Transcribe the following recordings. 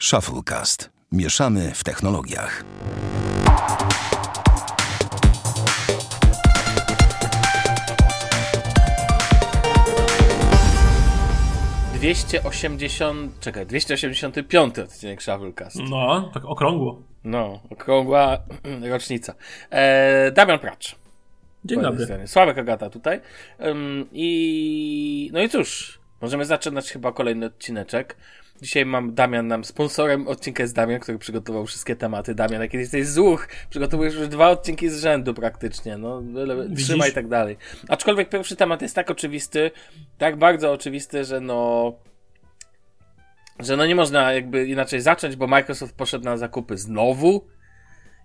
Shufflecast. Mieszamy w technologiach. Dwieście osiemdziesiąt... Czekaj, 285 odcinek Shufflecast. No, tak okrągło. No, okrągła rocznica. E, Damian Pracz. Dzień dobry. stronie. Sławek Agata tutaj. Ym, I no i cóż, możemy zaczynać chyba kolejny odcineczek. Dzisiaj mam Damian nam sponsorem odcinka jest Damian, który przygotował wszystkie tematy. Damian, jak jesteś złuch, przygotowujesz już dwa odcinki z rzędu praktycznie. No, Widzisz? trzymaj i tak dalej. Aczkolwiek pierwszy temat jest tak oczywisty, tak bardzo oczywisty, że no że no nie można jakby inaczej zacząć, bo Microsoft poszedł na zakupy znowu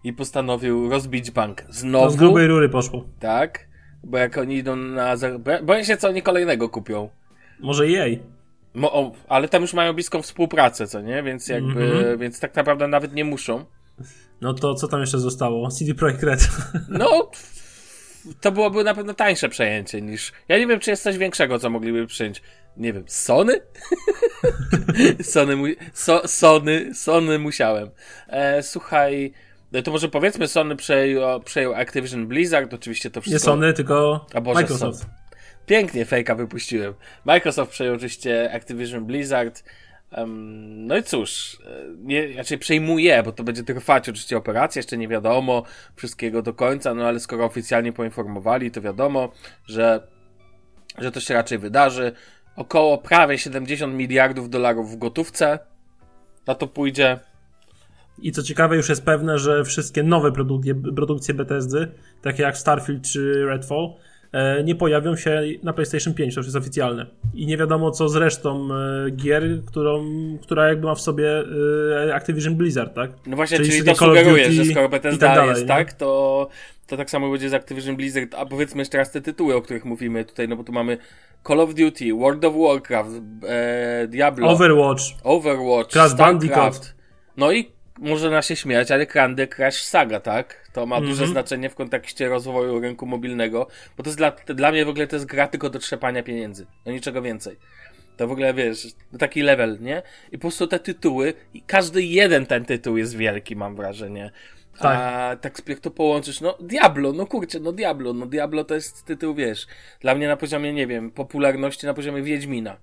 i postanowił rozbić bank To z znowu. grubej rury poszło. Tak, bo jak oni idą na. bo- Boję się, co oni kolejnego kupią. Może jej. Mo, ale tam już mają bliską współpracę, co nie? Więc jakby. Mhm. Więc tak naprawdę nawet nie muszą. No to co tam jeszcze zostało? CD Projekt Red. No. To byłoby na pewno tańsze przejęcie niż. Ja nie wiem, czy jest coś większego, co mogliby przyjąć. Nie wiem, Sony? Sony, mu... so, Sony, Sony musiałem. E, słuchaj, no to może powiedzmy, Sony przejął, przejął Activision Blizzard, oczywiście to wszystko. Nie Sony, tylko A Boże, Microsoft. Sony. Pięknie fejka wypuściłem. Microsoft przejął oczywiście Activision Blizzard. Em, no i cóż, e, nie, raczej przejmuje, bo to będzie trwać oczywiście operacja, jeszcze nie wiadomo wszystkiego do końca, no ale skoro oficjalnie poinformowali, to wiadomo, że, że to się raczej wydarzy. Około prawie 70 miliardów dolarów w gotówce na to pójdzie. I co ciekawe, już jest pewne, że wszystkie nowe produkcje, produkcje Bethesdy, takie jak Starfield czy Redfall, nie pojawią się na PlayStation 5, to już jest oficjalne. I nie wiadomo co z resztą e, gier, którą, która jakby ma w sobie e, Activision Blizzard, tak? No właśnie, Czyli czyli, to sugeruje, że skoro Bethesda tak dalej, jest nie? tak, to, to tak samo będzie z Activision Blizzard, a powiedzmy jeszcze raz te tytuły, o których mówimy tutaj, no bo tu mamy Call of Duty, World of Warcraft, e, Diablo, Overwatch, Overwatch, Crash StarCraft. Bandicoot. No i można się śmiać, ale Candy Crush Saga, tak? To ma duże Mhm. znaczenie w kontekście rozwoju rynku mobilnego, bo to jest dla, dla mnie w ogóle to jest gra tylko do trzepania pieniędzy, no niczego więcej. To w ogóle, wiesz, taki level, nie? I po prostu te tytuły, i każdy jeden ten tytuł jest wielki, mam wrażenie. Tak. A tak jak to połączysz, no Diablo, no kurczę, no Diablo, no Diablo to jest tytuł, wiesz, dla mnie na poziomie, nie wiem, popularności na poziomie Wiedźmina.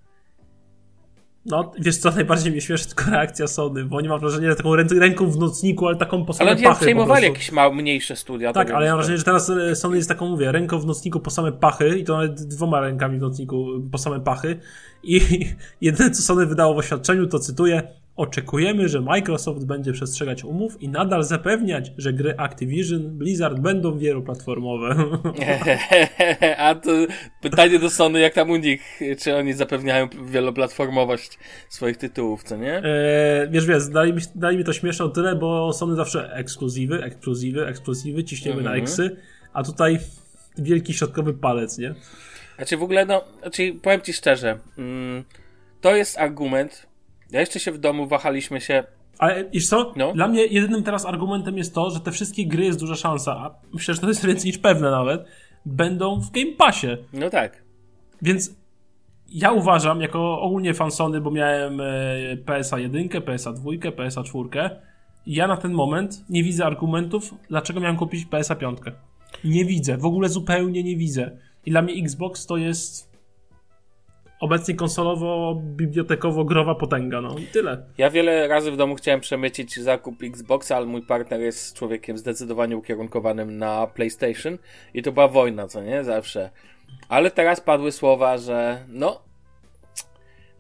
No, wiesz co, najbardziej mnie śmieszy tylko reakcja Sony, bo oni mam wrażenie, że taką rę- ręką w nocniku, ale taką po same Ale pachy po przejmowali jakieś małe, mniejsze studia. Tak, ale ja mam wrażenie, że teraz e, Sony jest taką, mówię, ręką w nocniku po same pachy i to nawet dwoma rękami w nocniku po same pachy i jedyne co Sony wydało w oświadczeniu to cytuję Oczekujemy, że Microsoft będzie przestrzegać umów i nadal zapewniać, że gry Activision, Blizzard będą wieloplatformowe. A to pytanie do Sony, jak tam u nich, czy oni zapewniają wieloplatformowość swoich tytułów, co nie? E, wiesz, wiesz, dali mi, dali mi to śmieszne o tyle, bo Sony zawsze ekskluzywy, ekskluzywy, ekskluzywy, ciśniemy na Mhm. eksy, a tutaj wielki środkowy palec, nie? Znaczy w ogóle, no, znaczy powiem ci szczerze, mm, to jest argument. Ja jeszcze się w domu wahaliśmy się. Ale wiesz co? No. Dla mnie jedynym teraz argumentem jest to, że te wszystkie gry jest duża szansa, a myślę, że to jest więcej niż pewne nawet, będą w Game Passie. No tak. Więc ja uważam, jako ogólnie fan Sony, bo miałem PSA 1, PSA 2, PSA 4, ja na ten moment nie widzę argumentów, dlaczego miałem kupić PSA 5. Nie widzę, w ogóle zupełnie nie widzę. I dla mnie Xbox to jest obecnie konsolowo-bibliotekowo-growa potęga, no i tyle. Ja wiele razy w domu chciałem przemycić zakup Xboxa, ale mój partner jest człowiekiem zdecydowanie ukierunkowanym na PlayStation i to była wojna, co nie? Zawsze. Ale teraz padły słowa, że no.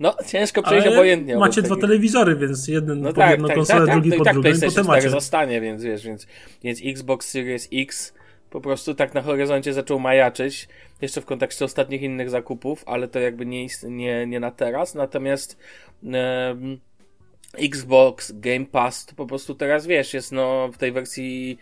No, ciężko przejść Ale obojętnie. macie dwa telewizory, więc jeden No pod tak, jedną tak, konsolę, tak, tak, drugi i pod tak drugą i PlayStation potem 4 macie. zostanie, więc wiesz, więc, więc Xbox Series X po prostu tak na horyzoncie zaczął majaczyć, jeszcze w kontekście ostatnich innych zakupów, ale to jakby nie, nie, nie na teraz, natomiast em, Xbox Game Pass to po prostu teraz, wiesz, jest no w tej wersji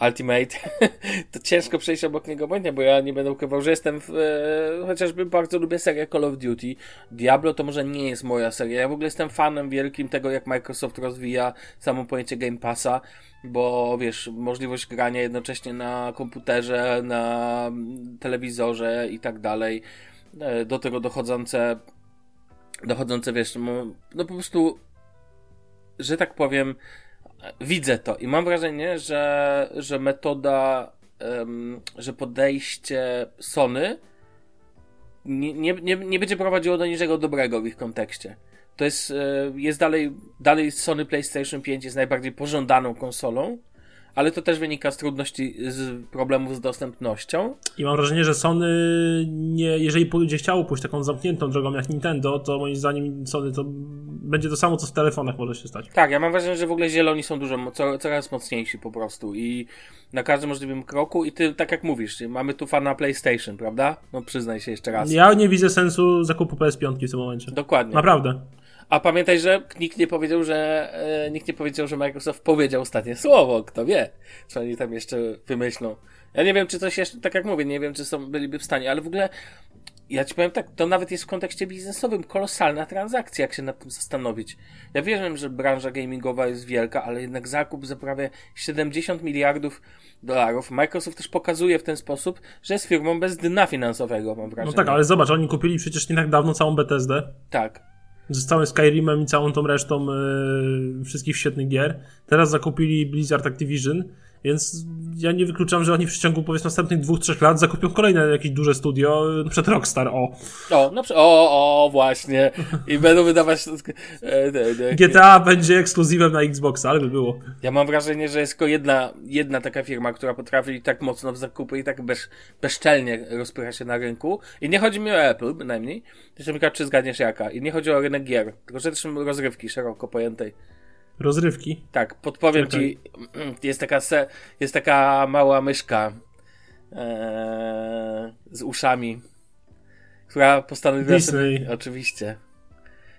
Ultimate, to ciężko przejść obok niego obojętnie, bo ja nie będę ukrywał, że jestem w, e, chociażby bardzo lubię serię Call of Duty. Diablo to może nie jest moja seria. Ja w ogóle jestem fanem wielkim tego, jak Microsoft rozwija samo pojęcie Game Passa, bo wiesz, możliwość grania jednocześnie na komputerze, na telewizorze i tak dalej. E, Do tego dochodzące, dochodzące, wiesz, no, no po prostu że tak powiem, widzę to i mam wrażenie, że, że metoda, um, że podejście Sony nie, nie, nie, nie będzie prowadziło do niczego dobrego w ich kontekście. To jest, e, jest dalej, dalej Sony PlayStation 5 jest najbardziej pożądaną konsolą, ale to też wynika z trudności, z problemów z dostępnością. I mam wrażenie, że Sony, nie, jeżeli będzie chciało pójść taką zamkniętą drogą jak Nintendo, to moim zdaniem Sony to będzie to samo, co w telefonach może się stać. Tak, ja mam wrażenie, że w ogóle zieloni są dużo, coraz mocniejsi po prostu i na każdym możliwym kroku i ty, tak jak mówisz, mamy tu fana PlayStation, prawda? No przyznaj się jeszcze raz. Ja nie widzę sensu zakupu PS5 w tym momencie. Dokładnie. Naprawdę. A pamiętaj, że nikt nie powiedział, że e, nikt nie powiedział, że Microsoft powiedział ostatnie słowo. Kto wie, co oni tam jeszcze wymyślą. Ja nie wiem, czy coś jeszcze, tak jak mówię, nie wiem, czy są, byliby w stanie, ale w ogóle ja ci powiem tak, to nawet jest w kontekście biznesowym kolosalna transakcja, jak się nad tym zastanowić. Ja wiem, że branża gamingowa jest wielka, ale jednak zakup za prawie 70 miliardów dolarów. Microsoft też pokazuje w ten sposób, że jest firmą bez dna finansowego, mam wrażenie. No tak, ale zobacz, oni kupili przecież nie tak dawno całą Bethesdę. Tak z całym Skyrimem i całą tą resztą yy, wszystkich świetnych gier. Teraz zakupili Blizzard Activision więc ja nie wykluczam, że oni w przeciągu powiedzmy następnych dwóch, trzech lat zakupią kolejne jakieś duże studio, przed Rockstar, o. O, no, o, o, właśnie. I będą wydawać... E, GTA będzie ekskluzywem na Xboxa, ale by było. Ja mam wrażenie, że jest tylko jedna, jedna taka firma, która potrafi tak mocno w zakupy i tak bez, bezczelnie rozpycha się na rynku. I nie chodzi mi o Apple, bynajmniej. Ciekaw, czy zgadniesz jaka. I nie chodzi o rynek gier, tylko że też rozrywki szeroko pojętej. Rozrywki? Tak, podpowiem Czekaj. ci. Jest taka, se, jest taka mała myszka ee, z uszami, która postanowiła Disney. Sobie, oczywiście.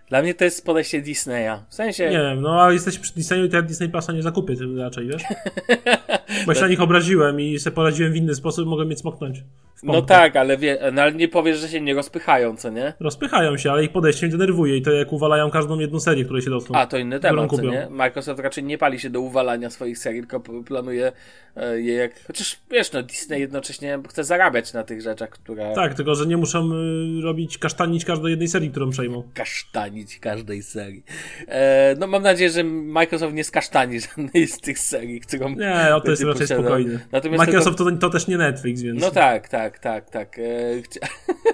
Dla mnie to jest podejście Disneya. W sensie. Nie wiem, no ale jesteśmy przy Disneyu, to ja Disney Plusa nie zakupię tym raczej, wiesz? Bo się na nich obraziłem i sobie poradziłem w inny sposób, mogę mieć smoknąć. No tak, ale, wie, no, ale nie powiesz, że się nie rozpychają, co nie? Rozpychają się, ale ich podejście mnie denerwuje i to jak uwalają każdą jedną serię, której się dotkną. A, to inny temat, co nie? Microsoft raczej nie pali się do uwalania swoich serii, tylko planuje e, je jak... Chociaż, wiesz, no Disney jednocześnie chce zarabiać na tych rzeczach, które... Tak, tylko, że nie muszą y, robić, kasztanić każdej jednej serii, którą przejmą. Kasztanić każdej serii. E, no mam nadzieję, że Microsoft nie skasztani żadnej z tych serii, którą... Nie, o to jest raczej spokojny. Natomiast Microsoft tylko... to, to też nie Netflix, więc... No tak, tak, tak, tak. E, chcia...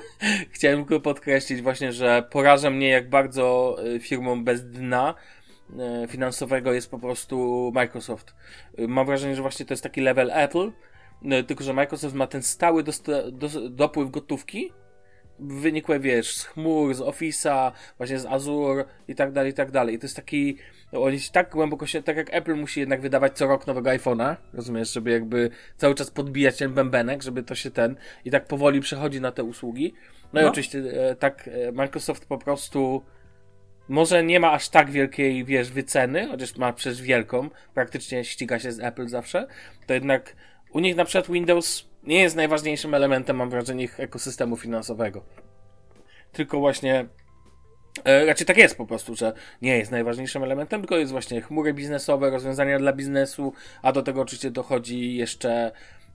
Chciałem tylko podkreślić właśnie, że poraża mnie jak bardzo e, firmą bez dna e, finansowego jest po prostu Microsoft. Mam wrażenie, że właśnie to jest taki level Apple, tylko że Microsoft ma ten stały dopływ gotówki, wynikłe, wiesz, z chmur, z Office'a, właśnie z Azure i tak dalej, i tak dalej. I to jest taki, no, oni tak głęboko się, tak jak Apple musi jednak wydawać co rok nowego iPhone'a, rozumiesz, żeby jakby cały czas podbijać ten bębenek, żeby to się ten, i tak powoli przechodzi na te usługi. No, no. i oczywiście e, tak e, Microsoft po prostu może nie ma aż tak wielkiej, wiesz, wyceny, chociaż ma przecież wielką, praktycznie ściga się z Apple zawsze, to jednak u nich na przykład Windows nie jest najważniejszym elementem, mam wrażenie, ich ekosystemu finansowego. Tylko właśnie E, raczej tak jest po prostu, że nie jest najważniejszym elementem, tylko jest właśnie chmury biznesowe, rozwiązania dla biznesu, a do tego oczywiście dochodzi jeszcze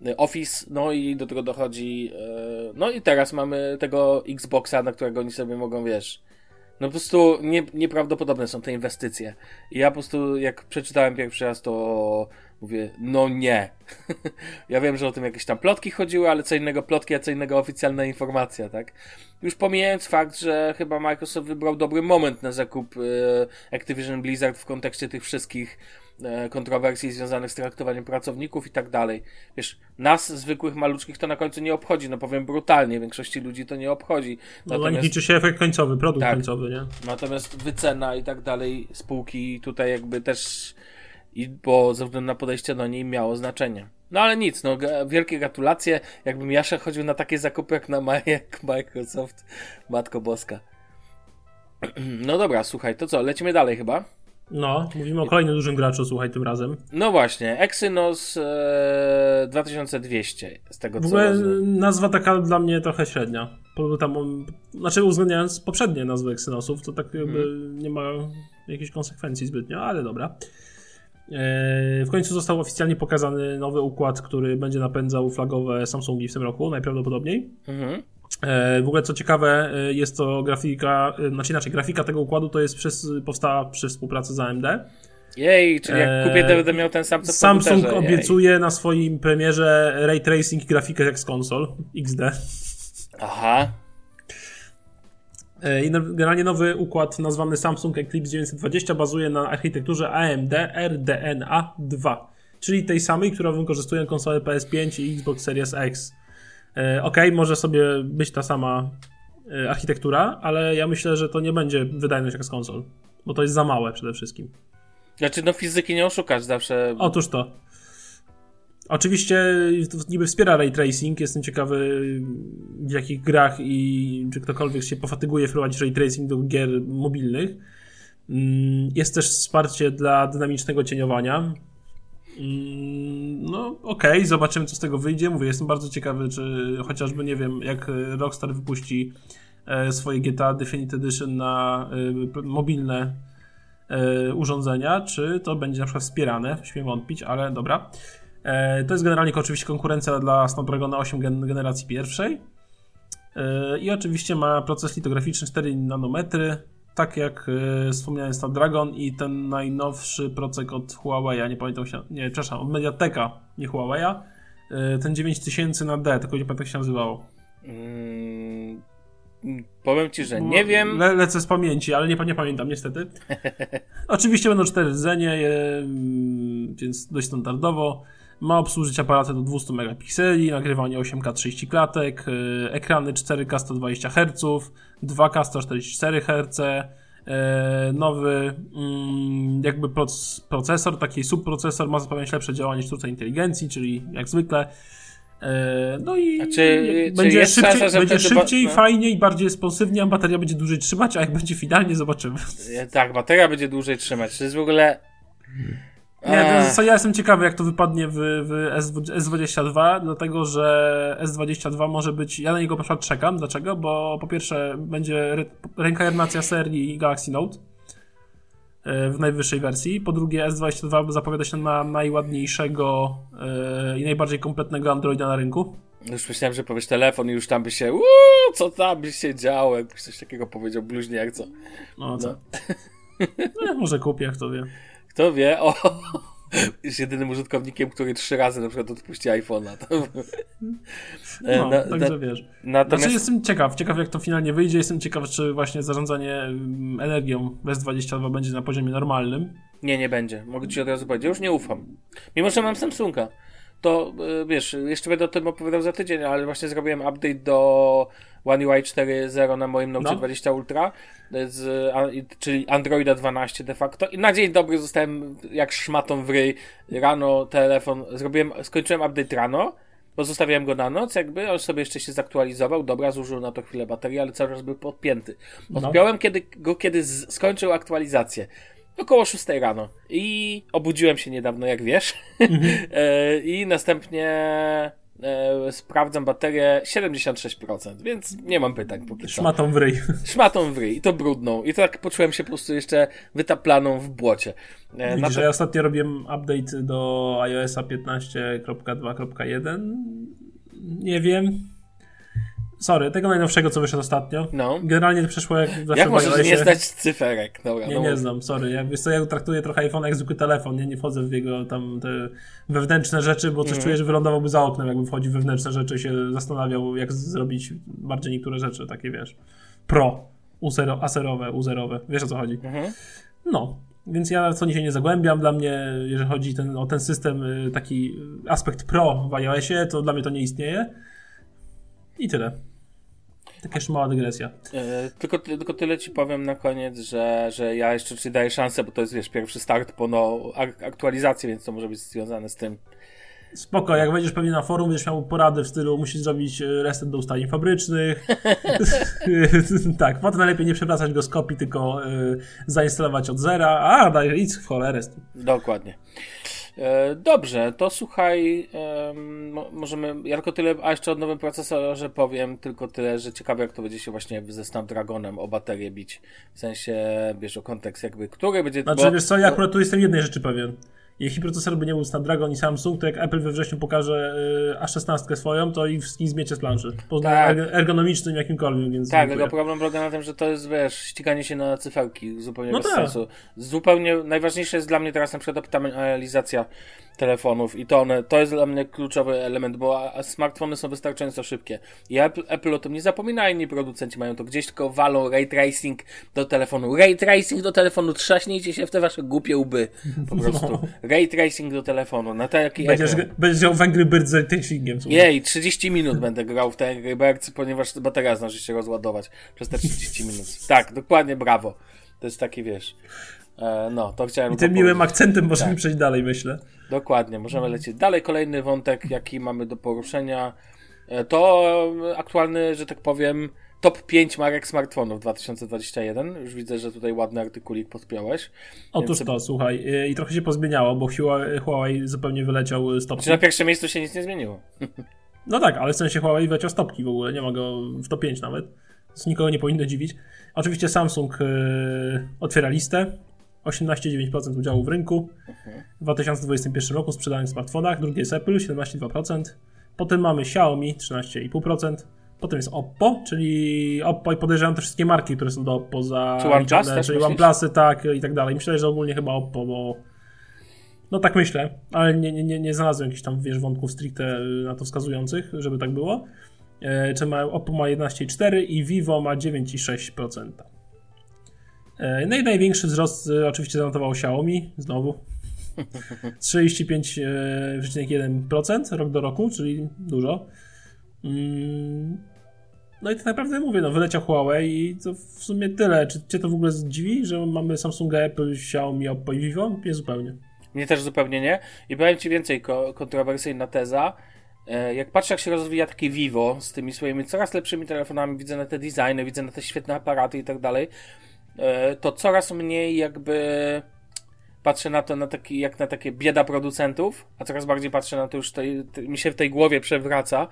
e, Office, no i do tego dochodzi. E, no i teraz mamy tego Xboxa, na którego oni sobie mogą, wiesz. No po prostu nie, nieprawdopodobne są te inwestycje. I ja po prostu, jak przeczytałem pierwszy raz, to Mówię, no nie. ja wiem, że o tym jakieś tam plotki chodziły, ale co innego plotki, a co innego oficjalna informacja, tak? Już pomijając fakt, że chyba Microsoft wybrał dobry moment na zakup e, Activision Blizzard w kontekście tych wszystkich e, kontrowersji związanych z traktowaniem pracowników i tak dalej. Wiesz, nas, zwykłych maluczkich, to na końcu nie obchodzi, no powiem brutalnie, większości ludzi to nie obchodzi. No Natomiast... liczy się efekt końcowy, produkt tak. końcowy, nie? Natomiast wycena i tak dalej spółki tutaj jakby też i bo ze względu na podejście do niej miało znaczenie. No ale nic, no wielkie gratulacje. Jakbym Jasza chodził na takie zakupy jak na jak Microsoft, Matko Boska. No dobra, słuchaj, to co, lecimy dalej chyba? No, mówimy o kolejnym dużym graczu, słuchaj, tym razem. No właśnie, Exynos e, 2200, z tego w co ogóle nazwa taka dla mnie trochę średnia. Tam, znaczy uwzględniając poprzednie nazwy Exynosów, to tak jakby hmm. nie ma jakichś konsekwencji zbytnio, ale dobra. E, w końcu został oficjalnie pokazany nowy układ, który będzie napędzał flagowe Samsungi w tym roku, najprawdopodobniej. Mhm. E, w ogóle co ciekawe, e, jest to grafika, znaczy inaczej, grafika tego układu to jest przez, powstała przy współpracy z AMD. Jej, czyli jak kupię, to będę miał ten sam co Samsung obiecuje Jej. na swoim premierze ray tracing i grafikę jak z konsol XD. Aha. I generalnie nowy układ nazwany Samsung Eclipse 920 bazuje na architekturze AMD RDNA 2, czyli tej samej, którą wykorzystują konsole PS5 i Xbox Series X. Ok, może sobie być ta sama architektura, ale ja myślę, że to nie będzie wydajność jak z konsol, bo to jest za małe przede wszystkim. Znaczy, no fizyki nie oszukasz zawsze. Otóż to. Oczywiście niby wspiera ray tracing. Jestem ciekawy, w jakich grach i czy ktokolwiek się pofatyguje wprowadzić ray tracing do gier mobilnych. Jest też wsparcie dla dynamicznego cieniowania. No, okej, okay, zobaczymy, co z tego wyjdzie. Mówię, jestem bardzo ciekawy, czy chociażby, nie wiem, jak Rockstar wypuści swoje GTA Definitive Edition na mobilne urządzenia, czy to będzie na przykład wspierane, śmiem wątpić, ale dobra. To jest generalnie oczywiście konkurencja dla Snapdragona 8 generacji pierwszej. I oczywiście ma proces litograficzny 4 nanometry, tak jak wspomniałem Snapdragon i ten najnowszy procek od Huawei, nie pamiętam się, nie, przepraszam, od Mediateka, nie Huawei'a, ten 9000 na D, tylko nie pamiętam jak się nazywało. Hmm, powiem ci, że nie wiem. Le, lecę z pamięci, ale nie, nie pamiętam niestety. Oczywiście będą cztery rdzenie, więc dość standardowo. Ma obsłużyć aparaty do 200 megapikseli, nagrywanie 8K 30 klatek, yy, ekrany 4K 120 Hz, 2K 144 Hz, nowy yy, jakby procesor, taki subprocesor ma zapewniać lepsze działanie sztucznej inteligencji, czyli jak zwykle. No i czy, będzie czy szybciej, szansa, będzie szybciej no. fajniej, bardziej responsywnie, a bateria będzie dłużej trzymać, a jak będzie finalnie zobaczymy. Tak, bateria będzie dłużej trzymać. To jest w ogóle nie, to ja jestem ciekawy, jak to wypadnie w, w S22, dlatego że S22 może być. Ja na niego na przykład czekam. Dlaczego? Bo po pierwsze będzie reinkarnacja serii Galaxy Note w najwyższej wersji. Po drugie, S22 zapowiada się na najładniejszego i najbardziej kompletnego Androida na rynku. Już myślałem, że powiesz telefon i już tam by się. Uuu, co tam by się działo? Jakbyś coś takiego powiedział, bluźnie jak co. No co? No. no, może kupię, kto wie. Kto wie, o, jest jedynym użytkownikiem, który trzy razy na przykład odpuści iPhone'a. No, na, także na, wiesz. Natomiast... Znaczy jestem ciekaw, ciekaw jak to finalnie wyjdzie, jestem ciekaw, czy właśnie zarządzanie mm, energią bez 22 będzie na poziomie normalnym. Nie, nie będzie. Mogę ci od razu powiedzieć, już nie ufam. Mimo, że mam Samsunga to wiesz, jeszcze będę o tym opowiadał za tydzień, ale właśnie zrobiłem update do One UI 4.0 na moim Note no. 20 Ultra, z, czyli Androida 12 de facto i na dzień dobry zostałem jak szmatą w ryj. Rano telefon, zrobiłem, skończyłem update rano, Pozostawiałem go na noc, jakby, on sobie jeszcze się zaktualizował, dobra, zużył na to chwilę baterii, ale cały czas był podpięty. No. Odpiąłem no. kiedy, go, kiedy z, skończył aktualizację około 6 rano. I obudziłem się niedawno, jak wiesz. Mhm. I następnie e, sprawdzam baterię 76%, więc nie mam pytań póki co. Szmatą w ryj. Szmatą w ryj i to brudną. I to tak poczułem się po prostu jeszcze wytaplaną w błocie. E, Widzisz, to... ja ostatnio robiłem update do iOSa 15.2.1. Nie wiem, Sorry, tego najnowszego, co wyszedł ostatnio. No. Generalnie przeszło jak zawsze Jak możesz nie znać cyferek? Dobra, nie, no nie znam, sorry. Ja, wiesz co, ja traktuję trochę iPhone jak zwykły telefon, nie, nie wchodzę w jego tam te wewnętrzne rzeczy, bo coś mm. czuję, że wylądowałby za oknem, jakby wchodzi w wewnętrzne rzeczy i się zastanawiał, jak zrobić bardziej niektóre rzeczy, takie wiesz, pro, usero, aserowe, uzerowe, wiesz o co chodzi. Mm. No, więc ja co się nie zagłębiam. Dla mnie, jeżeli chodzi ten, o ten system, y, taki aspekt pro w iOSie, to dla mnie to nie istnieje. I tyle. Taka jeszcze mała dygresja. E, tylko, tylko tyle ci powiem na koniec, że, że ja jeszcze ci daję szansę, bo to jest wiesz, pierwszy start po no, aktualizacji, więc to może być związane z tym. Spoko, jak będziesz pewnie na forum, będziesz miał porady w stylu musisz zrobić e, reset do ustawień fabrycznych. tak, potem najlepiej nie przewracać go z kopii, tylko y, zainstalować od zera. A, daj, idź w cholerę. Dokładnie. E, dobrze, to słuchaj, możemy, ja tylko tyle, a jeszcze o nowym procesorze powiem tylko tyle, że ciekawe jak to będzie się właśnie ze Snapdragonem o baterię bić, w sensie, bierz o kontekst jakby, który będzie... Znaczy, bo, wiesz co, ja akurat tu jestem jednej rzeczy pewien. Jeśli procesor by nie był Snapdragon i Samsung, to jak Apple we wrześniu pokaże y, A16 swoją, to ich wszystkich zmiecie z planszy. Pod Tak. ergonomicznym jakimkolwiek, więc Tak, tylko problem polega na tym, że to jest, wiesz, ściganie się na cyferki zupełnie No bez tak. sensu. Zupełnie, najważniejsze jest dla mnie teraz na przykład optymalizacja telefonów i to one, to jest dla mnie kluczowy element, bo smartfony są wystarczająco szybkie. I Apple, Apple o tym nie zapomina, inni producenci mają to gdzieś, tylko walą ray tracing do telefonu. Ray tracing do telefonu, trzaśnijcie się w te wasze głupie łby. Po prostu. Ray tracing do telefonu, na taki No. Będziesz, ekran. będziesz grał w Angry Birds z tracingiem. Jej, 30 minut będę grał w te Angry Birds, ponieważ bateria zdąży się rozładować przez te 30 minut. Tak, dokładnie, brawo. To jest taki, wiesz... E, no, to chciałem I tym miłym akcentem możemy Tak. przejść dalej, myślę. Dokładnie, możemy lecieć dalej. Kolejny wątek, jaki mamy do poruszenia, e, to aktualny, że tak powiem, top 5 marek smartfonów 2021. Już widzę, że tutaj ładny artykulik podpiąłeś. Otóż to, słuchaj, y, i trochę się pozmieniało, bo Huawei, zupełnie wyleciał z topki. Czy na pierwszym miejscu się nic nie zmieniło? No tak, ale w sensie Huawei wyleciał z topki w ogóle, nie ma go w top 5 nawet, więc nikogo nie powinno dziwić. Oczywiście Samsung otwiera listę, 18,9% udziału w rynku w 2021 roku w sprzedanych smartfonach, drugie jest Apple, 17,2%, potem mamy Xiaomi, 13,5%, potem jest Oppo, czyli Oppo i podejrzewam te wszystkie marki, które są do Oppo za Czy OnePlus czyli? OnePlusy, tak, i tak dalej. Myślę, że ogólnie chyba Oppo, bo no tak myślę, ale nie, nie, nie, znalazłem jakichś tam, wiesz, wątków stricte na to wskazujących, żeby tak było. E, czy ma, Oppo ma 11,4 i Vivo ma 9,6%. E, no i największy wzrost y, oczywiście zanotował Xiaomi, znowu. 35,1% rok do roku, czyli dużo. Mm, No i tak naprawdę mówię, no wyleciał Huawei i to w sumie tyle. Czy cię to w ogóle zdziwi, że mamy Samsunga, Apple, Xiaomi, Oppo i Vivo? Nie zupełnie. Mnie też zupełnie nie. I powiem Ci więcej, ko- kontrowersyjna teza. E, Jak patrzę, jak się rozwija takie Vivo z tymi swoimi coraz lepszymi telefonami, widzę na te designy, widzę na te świetne aparaty i tak dalej, e, to coraz mniej jakby patrzę na to na taki, jak na takie bieda producentów, a coraz bardziej patrzę na to już tej, te, mi się w tej głowie przewraca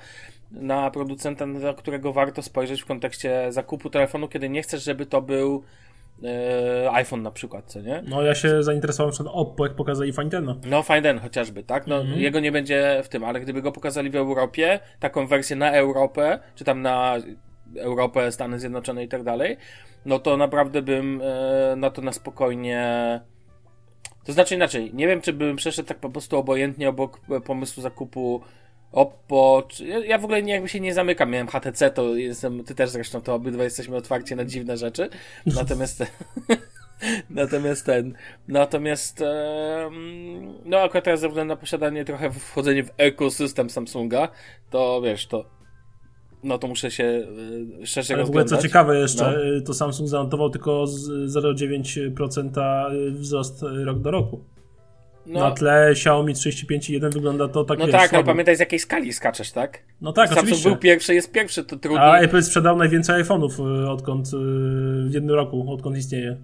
na producenta, na którego warto spojrzeć w kontekście zakupu telefonu, kiedy nie chcesz, żeby to był e, iPhone na przykład, co nie? No ja się zainteresowałem przed Oppo, jak pokazali Fine Ten. No, Fine chociażby, tak? No, Mhm. jego nie będzie w tym, ale gdyby go pokazali w Europie, taką wersję na Europę, czy tam na Europę, Stany Zjednoczone i tak dalej, no to naprawdę bym e, na to na spokojnie. To znaczy inaczej, nie wiem, czy bym przeszedł tak po prostu obojętnie obok e, pomysłu zakupu Oppo. Czy, ja, w ogóle nie, jakby się nie zamykam. Miałem HTC, to jestem, ty też zresztą, to obydwa jesteśmy otwarci na dziwne rzeczy. Natomiast. Natomiast ten. Natomiast. no, akurat teraz ze względu na posiadanie trochę wchodzenie w ekosystem Samsunga, to wiesz, to. No to muszę się e, szerzej Ale w ogóle co ciekawe jeszcze, No. y, to Samsung zanotował tylko z 0,9% wzrost y, rok do roku. No, Na tle Xiaomi 35,1 wygląda to tak no wiesz, tak, ale słabo. pamiętaj z jakiej skali skaczesz, tak? No tak, Samsung oczywiście. był pierwszy, jest pierwszy, to trudniej. A Apple sprzedał najwięcej iPhone'ów y, odkąd y, w jednym roku, odkąd istnieje.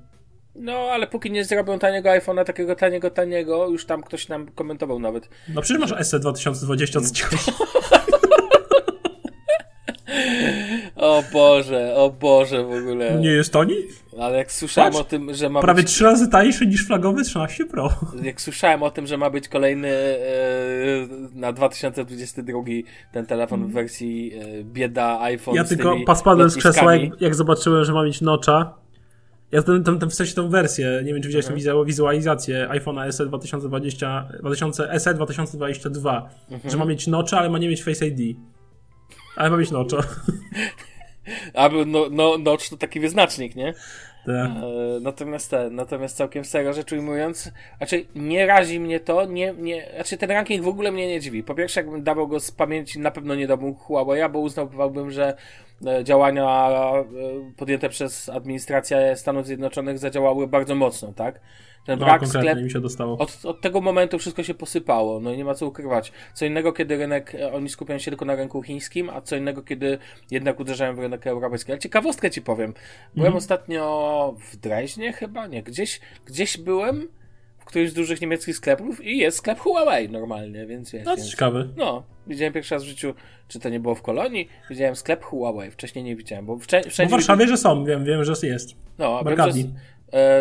No, ale póki nie zrobią taniego iPhone'a, takiego taniego, taniego, już tam ktoś nam komentował nawet. No przecież masz SE 2020 co ci chodzi? O Boże, o Boże w ogóle. Nie jest tani? Ale jak słyszałem Patrz, o tym, że ma Prawie być, trzy razy tańszy niż flagowy 13 Pro. jak słyszałem o tym, że ma być kolejny e, na 2022 ten telefon w wersji e, bieda iPhone Ja tylko paspadłem z krzesła, jak, jak zobaczyłem, że ma mieć nocza. Ja ten, ten, ten, w sensie tą wersję, nie wiem czy widziałeś Mhm. wizu- wizualizację iPhone'a SE 2020, 2000, SE 2022, Mhm. że ma mieć nocza, ale ma nie mieć Face ID. Ale ma mieć nocza. A był no, no, notch to taki wyznacznik, nie? Te. E, Natomiast te, natomiast całkiem serio rzecz ujmując, znaczy nie razi mnie to, nie, nie, znaczy ten ranking w ogóle mnie nie dziwi. Po pierwsze, jakbym dawał go z pamięci, na pewno nie dałbym Huawei, bo uznałbym, że e, działania e, podjęte przez administrację Stanów Zjednoczonych zadziałały bardzo mocno, tak? Ten No, brak konkretnie sklep, mi się dostało. od, od tego momentu wszystko się posypało, no i nie ma co ukrywać. Co innego, kiedy rynek, e, oni skupiają się tylko na rynku chińskim, a co innego, kiedy jednak uderzają w rynek europejski. Ale ciekawostkę ci powiem. Byłem Mhm. ostatnio w Dreźnie chyba, nie, gdzieś, gdzieś byłem w którymś z dużych niemieckich sklepów i jest sklep Huawei normalnie, więc wiesz. No to więc, ciekawe. no, widziałem pierwszy raz w życiu, czy to nie było w Kolonii, widziałem sklep Huawei, wcześniej nie widziałem, bo wszędzie... W Warszawie, że są, wiem, wiem, że jest. no, a wiem, że,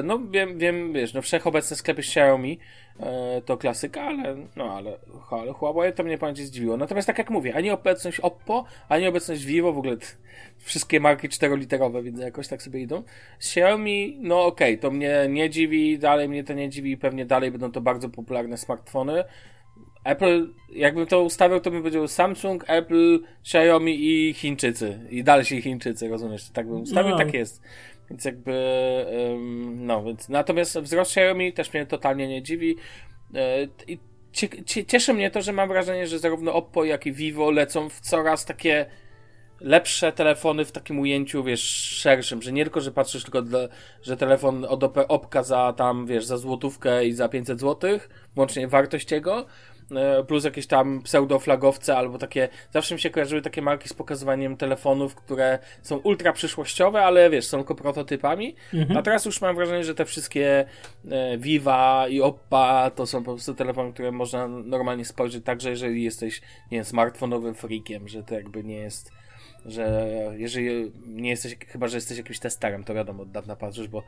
no wiem, wiem, wiesz, no wszechobecne sklepy Xiaomi e, to klasyka, ale no ale, ale Huawei to mnie pamięć zdziwiło. Natomiast tak jak mówię, ani obecność Oppo, ani obecność Vivo, w ogóle wszystkie marki czteroliterowe, więc jakoś tak sobie idą. Z Xiaomi, no okej, to mnie nie dziwi, dalej mnie to nie dziwi, pewnie dalej będą to bardzo popularne smartfony. Apple, jakbym to ustawiał, to bym powiedział Samsung, Apple, Xiaomi i Chińczycy. I dalsi Chińczycy, rozumiesz? Tak bym ustawił, No. tak jest. Więc jakby, no, więc natomiast wzrost Xiaomi też mnie totalnie nie dziwi. E, I cie, cie, cieszy mnie to, że mam wrażenie, że zarówno Oppo, jak i Vivo lecą w coraz takie lepsze telefony w takim ujęciu, wiesz, szerszym, że nie tylko, że patrzysz tylko, dla, że telefon od op- Opka za tam, wiesz, za złotówkę i za 500 złotych, łącznie wartość jego, plus jakieś tam pseudoflagowce albo takie, zawsze mi się kojarzyły takie marki z pokazywaniem telefonów, które są ultra przyszłościowe, ale wiesz, są tylko prototypami, a teraz już mam wrażenie, że te wszystkie e, Viva i Oppa to są po prostu telefony, które można normalnie spojrzeć także jeżeli jesteś, nie wiem, smartfonowym freakiem, że to jakby nie jest że jeżeli nie jesteś, chyba że jesteś jakimś testerem, to wiadomo, od dawna patrzysz, bo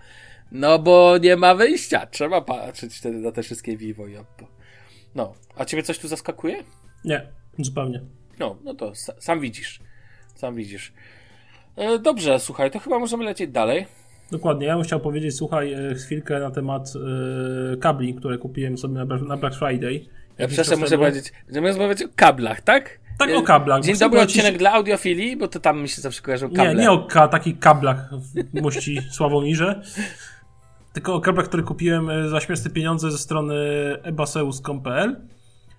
no bo nie ma wyjścia, trzeba patrzeć wtedy na te wszystkie Vivo i Oppo. No, a ciebie coś tu zaskakuje? Nie, zupełnie. No, no to sa- sam widzisz, sam widzisz. E, dobrze, słuchaj, to chyba możemy lecieć dalej. Dokładnie. Ja bym chciał powiedzieć, słuchaj, e, chwilkę na temat e, kabli, które kupiłem sobie na, Black- na Black Friday. Ja czas muszę temu. powiedzieć, będziemy rozmawiać o kablach, tak? Tak, E, o kablach. Dzień dobry, powiedzieć- odcinek dla audiofilii, bo to tam mi się zawsze kojarzą kable. Nie, nie o ka takich kablach w mości Sławomirze, tylko kablach, które kupiłem e, za śmieszne pieniądze ze strony ebaseus.pl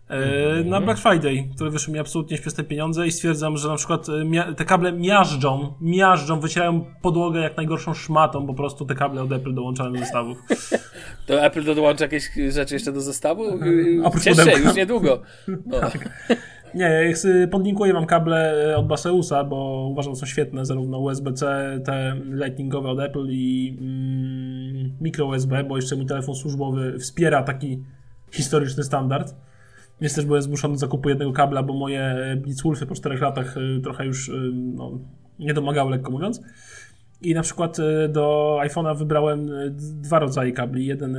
e, na Black Friday, które wyszły mi absolutnie śmieszne pieniądze i stwierdzam, że na przykład e, te kable miażdżą, miażdżą, wycierają podłogę jak najgorszą szmatą, po prostu te kable od Apple dołączane do zestawów. To Apple dołącza jakieś rzeczy jeszcze do zestawu? Cieszę już niedługo. No. Nie, podlinkuję wam kable e, od Baseusa, bo uważam, że są świetne, zarówno USB-C, te lightningowe od Apple i mm, micro USB, bo jeszcze mój telefon służbowy wspiera taki historyczny standard. Więc też byłem zmuszony do zakupu jednego kabla, bo moje e, Blitzwolfy po 4 latach e, trochę już no, nie domagały, lekko mówiąc. I na przykład do iPhone'a wybrałem dwa rodzaje kabli. Jeden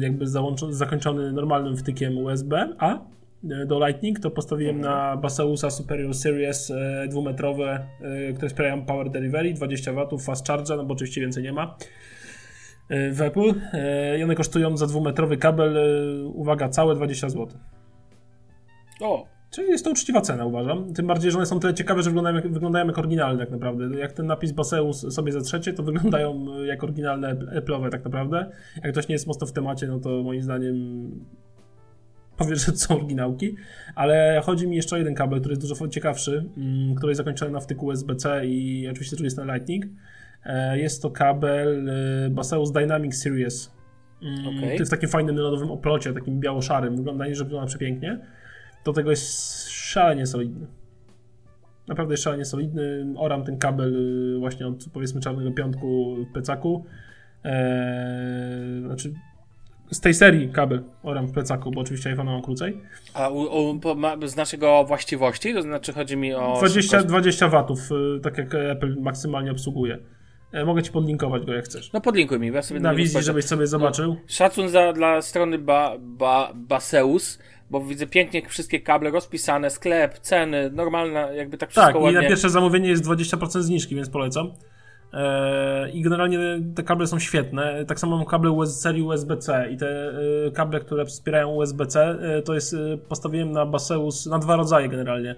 jakby zakończony normalnym wtykiem USB-A do Lightning, to postawiłem na Baseusa Superior Series e, dwumetrowe, e, które wspierają Power Delivery, 20 W, Fast Charge, no bo oczywiście więcej nie ma e, w Apple. E, I one kosztują za dwumetrowy kabel, e, uwaga, całe 20 zł. O, Czyli jest to uczciwa cena, uważam. Tym bardziej, że one są tyle ciekawe, że wyglądają jak, wyglądają jak oryginalne tak naprawdę. Jak ten napis Baseus sobie zatrzecie, to wyglądają e, jak oryginalne Apple'owe tak naprawdę. Jak ktoś nie jest mocno w temacie, no to moim zdaniem powie, że to są oryginałki. Ale chodzi mi jeszcze o jeden kabel, który jest dużo ciekawszy, mm, który jest zakończony na wtyku USB-C i oczywiście tu jest na Lightning. E, Jest to kabel e, Baseus Dynamic Series. Mm, Okej. To jest w takim fajnym nylonowym oplocie, takim biało-szarym. Wygląda, że wygląda przepięknie. Do tego jest szalenie solidny. Naprawdę jest szalenie solidny. Oram ten kabel y, właśnie od powiedzmy czarnego piątku w plecaku. Eee, znaczy z tej serii kabel oram w plecaku, bo oczywiście iPhone mam krócej. a u, u, po, ma, znasz jego właściwości? To znaczy chodzi mi o... 20, szybkość- 20 watów, y, tak jak Apple maksymalnie obsługuje. E, Mogę ci podlinkować go jak chcesz. No podlinkuj mi, ja sobie Na wizji, żebyś sobie zobaczył. Szacun za, dla strony ba, ba, Baseus, bo widzę pięknie wszystkie kable rozpisane, sklep, ceny, normalna, jakby tak wszystko Tak, i ładnie. na pierwsze zamówienie jest 20% zniżki, więc polecam. Eee, I generalnie te kable są świetne. Tak samo mam kable US, serii USB-C i te e, kable, które wspierają USB-C, e, to jest, e, postawiłem na Baseus, na dwa rodzaje generalnie.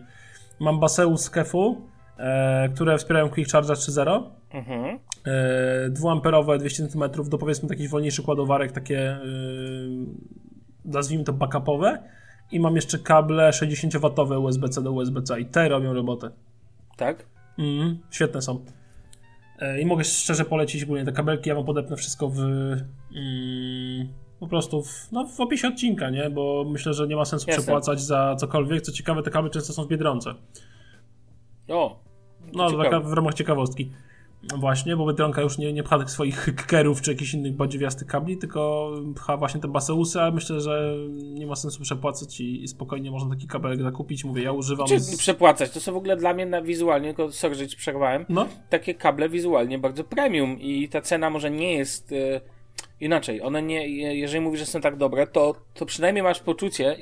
Mam Baseus Kefu, e, które wspierają Quick Charger 3.0, Mhm. e, 2A 200 cm do powiedzmy takich wolniejszych ładowarek, takie e, nazwijmy to backupowe. I mam jeszcze kable 60W USB-C do USB-C i te robią robotę. Tak? Mm, świetne są. E, I mogę szczerze polecić ogólnie te kabelki. Ja wam podepnę wszystko w. Mm, po prostu w, no, w opisie odcinka, nie? Bo myślę, że nie ma sensu Jasne. przepłacać za cokolwiek. Co ciekawe, te kable często są w biedronce. O, No, taka w ramach ciekawostki. No Właśnie, bo Biedronka już nie, nie pcha tych swoich kerów czy jakichś innych badziewiastych kabli, tylko pcha właśnie te Baseusy, a myślę, że nie ma sensu przepłacać i, i spokojnie można taki kabelek zakupić. Mówię, ja używam. Czy Z... przepłacać? To są w ogóle dla mnie na wizualnie, tylko sorry, że ci przerwałem, No, takie kable wizualnie bardzo premium i ta cena może nie jest... y, inaczej, one nie, jeżeli mówisz, że są tak dobre, to, to przynajmniej masz poczucie,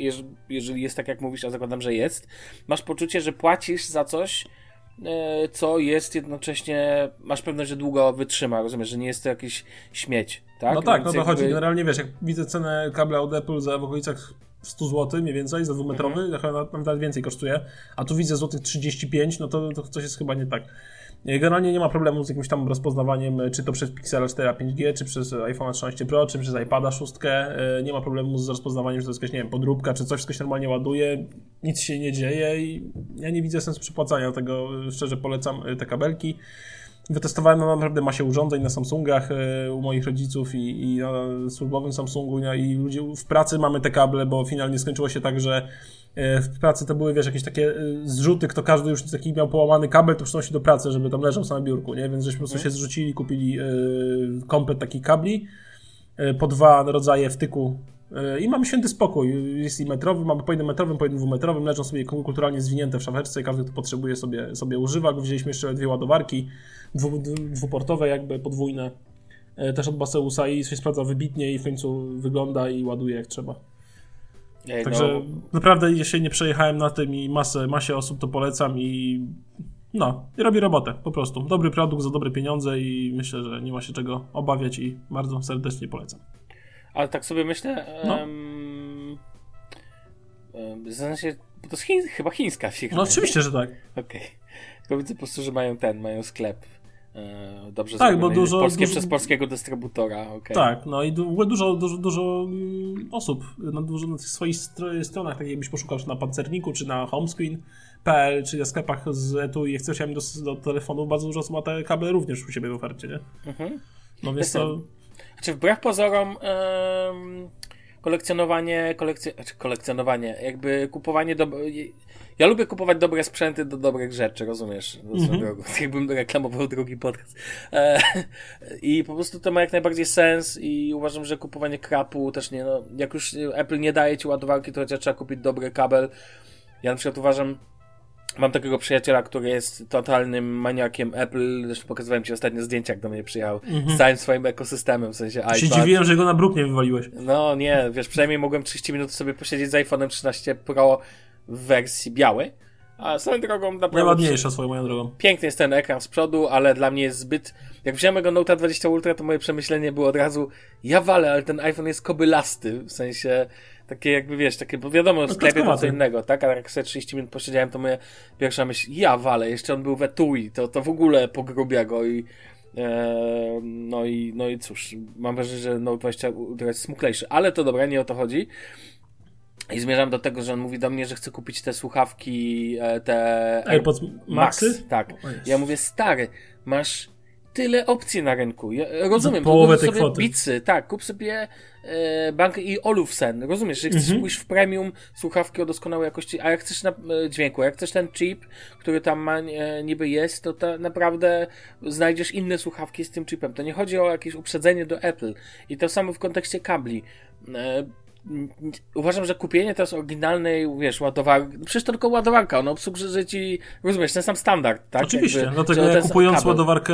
jeżeli jest tak jak mówisz, a zakładam, że jest, masz poczucie, że płacisz za coś, e, co jest jednocześnie, masz pewność, że długo wytrzyma, rozumiesz, że nie jest to jakiś śmieć, tak? No tak, Więc no to jakby... chodzi, generalnie wiesz, jak widzę cenę kabla od Apple za w okolicach 100 zł mniej więcej za dwumetrowy, mhm. nawet więcej kosztuje, a tu widzę złotych 35, no to, to coś jest chyba nie tak. Generalnie nie ma problemu z jakimś tam rozpoznawaniem, czy to przez Pixela 4 a 5G, czy przez iPhone 13 Pro, czy przez iPada 6. E, nie ma problemu z rozpoznawaniem, że to jest jakaś, nie wiem, podróbka, czy coś, coś normalnie ładuje. Nic się nie dzieje i ja nie widzę sensu przypłacania tego. Szczerze polecam e, te kabelki. Wytestowałem naprawdę masie urządzeń na Samsungach e, u moich rodziców i, i na służbowym Samsungu no i ludzi w pracy mamy te kable, bo finalnie skończyło się tak, że e, w pracy to były, wiesz, jakieś takie e, zrzuty, kto każdy już taki miał połamany kabel, to przynosi do pracy, żeby tam leżał sam na biurku, nie? Więc żeśmy po prostu mhm. się zrzucili, kupili komplet takich kabli po dwa rodzaje wtyku i mamy święty spokój. Jest i metrowy, mamy po jednym metrowym, po jednym dwumetrowym, leżą sobie kulturalnie zwinięte w szafeczce, każdy kto potrzebuje sobie, sobie używa. Wzięliśmy jeszcze dwie ładowarki dwu, dwuportowe, jakby podwójne, e, też od Baseusa i się sprawdza wybitnie i w końcu wygląda i ładuje jak trzeba. Ej, Także no. naprawdę jeśli nie przejechałem na tym i masę, masie osób to polecam i no, i robi robotę, po prostu. Dobry produkt za dobre pieniądze i myślę, że nie ma się czego obawiać i bardzo serdecznie polecam. Ale tak sobie myślę, no. um, w sensie, to jest chiń, chyba chińska firma. No oczywiście, że tak. Okej. Okay. Tylko widzę po prostu, że mają ten, mają sklep dobrze tak, bo dużo, Polskie dużo, przez polskiego dystrybutora. Okay. Tak, no i dużo, dużo, dużo mm, osób na, dużo, na swoich stronach, tak jakbyś poszukał na pancerniku, czy na homescreen.pl, czy na sklepach z etu i chcesz mieć do, do telefonu, bardzo dużo osób ma te kable również u siebie w ofercie, nie? Mhm. No więc to... Znaczy wbrew pozorom um, kolekcjonowanie, kolekcjo... znaczy kolekcjonowanie, jakby kupowanie do ja lubię kupować dobre sprzęty do dobrych rzeczy, rozumiesz? Mm-hmm. Jakbym reklamował drugi podcast. E, I po prostu to ma jak najbardziej sens i uważam, że kupowanie krapu też nie, no, jak już Apple nie daje ci ładowarki, to chociaż trzeba kupić dobry kabel. Ja na przykład uważam, Mam takiego przyjaciela, który jest totalnym maniakiem Apple. Zresztą pokazywałem ci ostatnio zdjęcia, jak do mnie przyjechał. Mm-hmm. Z całym swoim ekosystemem, w sensie iPad. Się dziwiłem, że go na bruk nie wywaliłeś. No nie, wiesz, przynajmniej mogłem 30 minut sobie posiedzieć z iPhone'em 13 Pro w wersji białej. A swoją drogą naprawdę... Najładniejsza swoją moją drogą. Piękny jest ten ekran z przodu, ale dla mnie jest zbyt... Jak wziąłem go Note 20 Ultra, to moje przemyślenie było od razu ja walę, ale ten iPhone jest kobylasty, w sensie takie jakby, wiesz, takie, bo wiadomo, w no, sklepie to co innego, tak? Ale jak sobie 30 minut posiedziałem, to moja pierwsza myśl, ja walę, jeszcze on był w etui, to, to w ogóle pogrubia go i e, no i, no i cóż, mam wrażenie, że Note 20 Ultra jest smuklejszy, ale to dobra, nie o to chodzi. I zmierzam do tego, że on mówi do mnie, że chce kupić te słuchawki, e, te AirPods Maxy? Max, tak. Ja mówię, stary, masz tyle opcji na rynku. Ja rozumiem, połowę kup sobie kwoty. Bicy, tak, kup sobie e, bank i Olufsen. Rozumiesz, że chcesz mhm. pójść w premium słuchawki o doskonałej jakości, a jak chcesz na e, dźwięku, jak chcesz ten chip, który tam ma, e, niby jest, to ta, naprawdę znajdziesz inne słuchawki z tym chipem. To nie chodzi o jakieś uprzedzenie do Apple. I to samo w kontekście kabli. E, uważam, że kupienie teraz oryginalnej, wiesz, ładowarki, przecież to tylko ładowarka, ona obsługuje ci, rozumiesz, ten sam standard, tak? Oczywiście, Jakby, dlatego ja kupując kabel. ładowarkę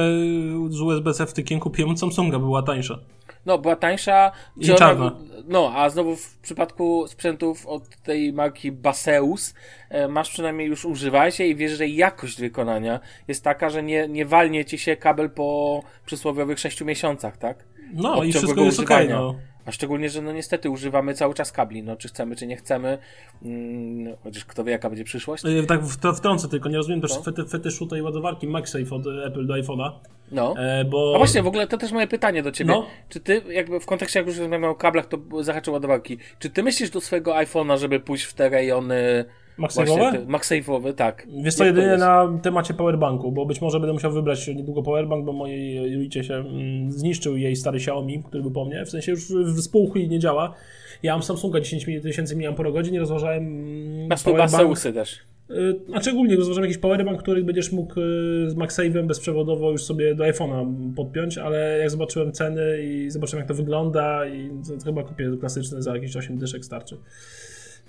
z USB-C wtykiem kupiłem Samsunga, była tańsza. No, była tańsza. I ona, czarna. No, a znowu w przypadku sprzętów od tej marki Baseus e, masz przynajmniej już używałeś się i wiesz, że jakość wykonania jest taka, że nie, nie walnie ci się kabel po przysłowiowych 6 miesiącach, tak? No Od i wszystko jest okej, okay, no. A szczególnie, że no niestety używamy cały czas kabli, no czy chcemy, czy nie chcemy. Mm, no, chociaż kto wie, jaka będzie przyszłość. Yy, tak wtrącę tylko, nie rozumiem też no. fety, fetyszu tej ładowarki MagSafe od Apple do iPhone'a. No. E, bo... A właśnie, w ogóle to też moje pytanie do ciebie. No. Czy ty, jakby w kontekście, jak już rozmawiamy o kablach, to zahaczę ładowarki. Czy ty myślisz do swojego iPhone'a, żeby pójść w te rejony MagSafe'owe? MagSafe'owe, tak. Wiesz co, jedynie na temacie powerbanku, bo być może będę musiał wybrać niedługo powerbank, bo mojej Julicie się mm, zniszczył jej stary Xiaomi, który był po mnie, w sensie już w spółku i nie działa. Ja mam Samsunga 10 tysięcy mAh i rozważałem mm, Masz powerbank. też. Y, a szczególnie rozważam jakiś powerbank, który będziesz mógł y, z MagSafe'em bezprzewodowo już sobie do iPhone'a podpiąć, ale jak zobaczyłem ceny i zobaczyłem jak to wygląda i to chyba kupię klasyczny za jakieś 8 dyszek starczy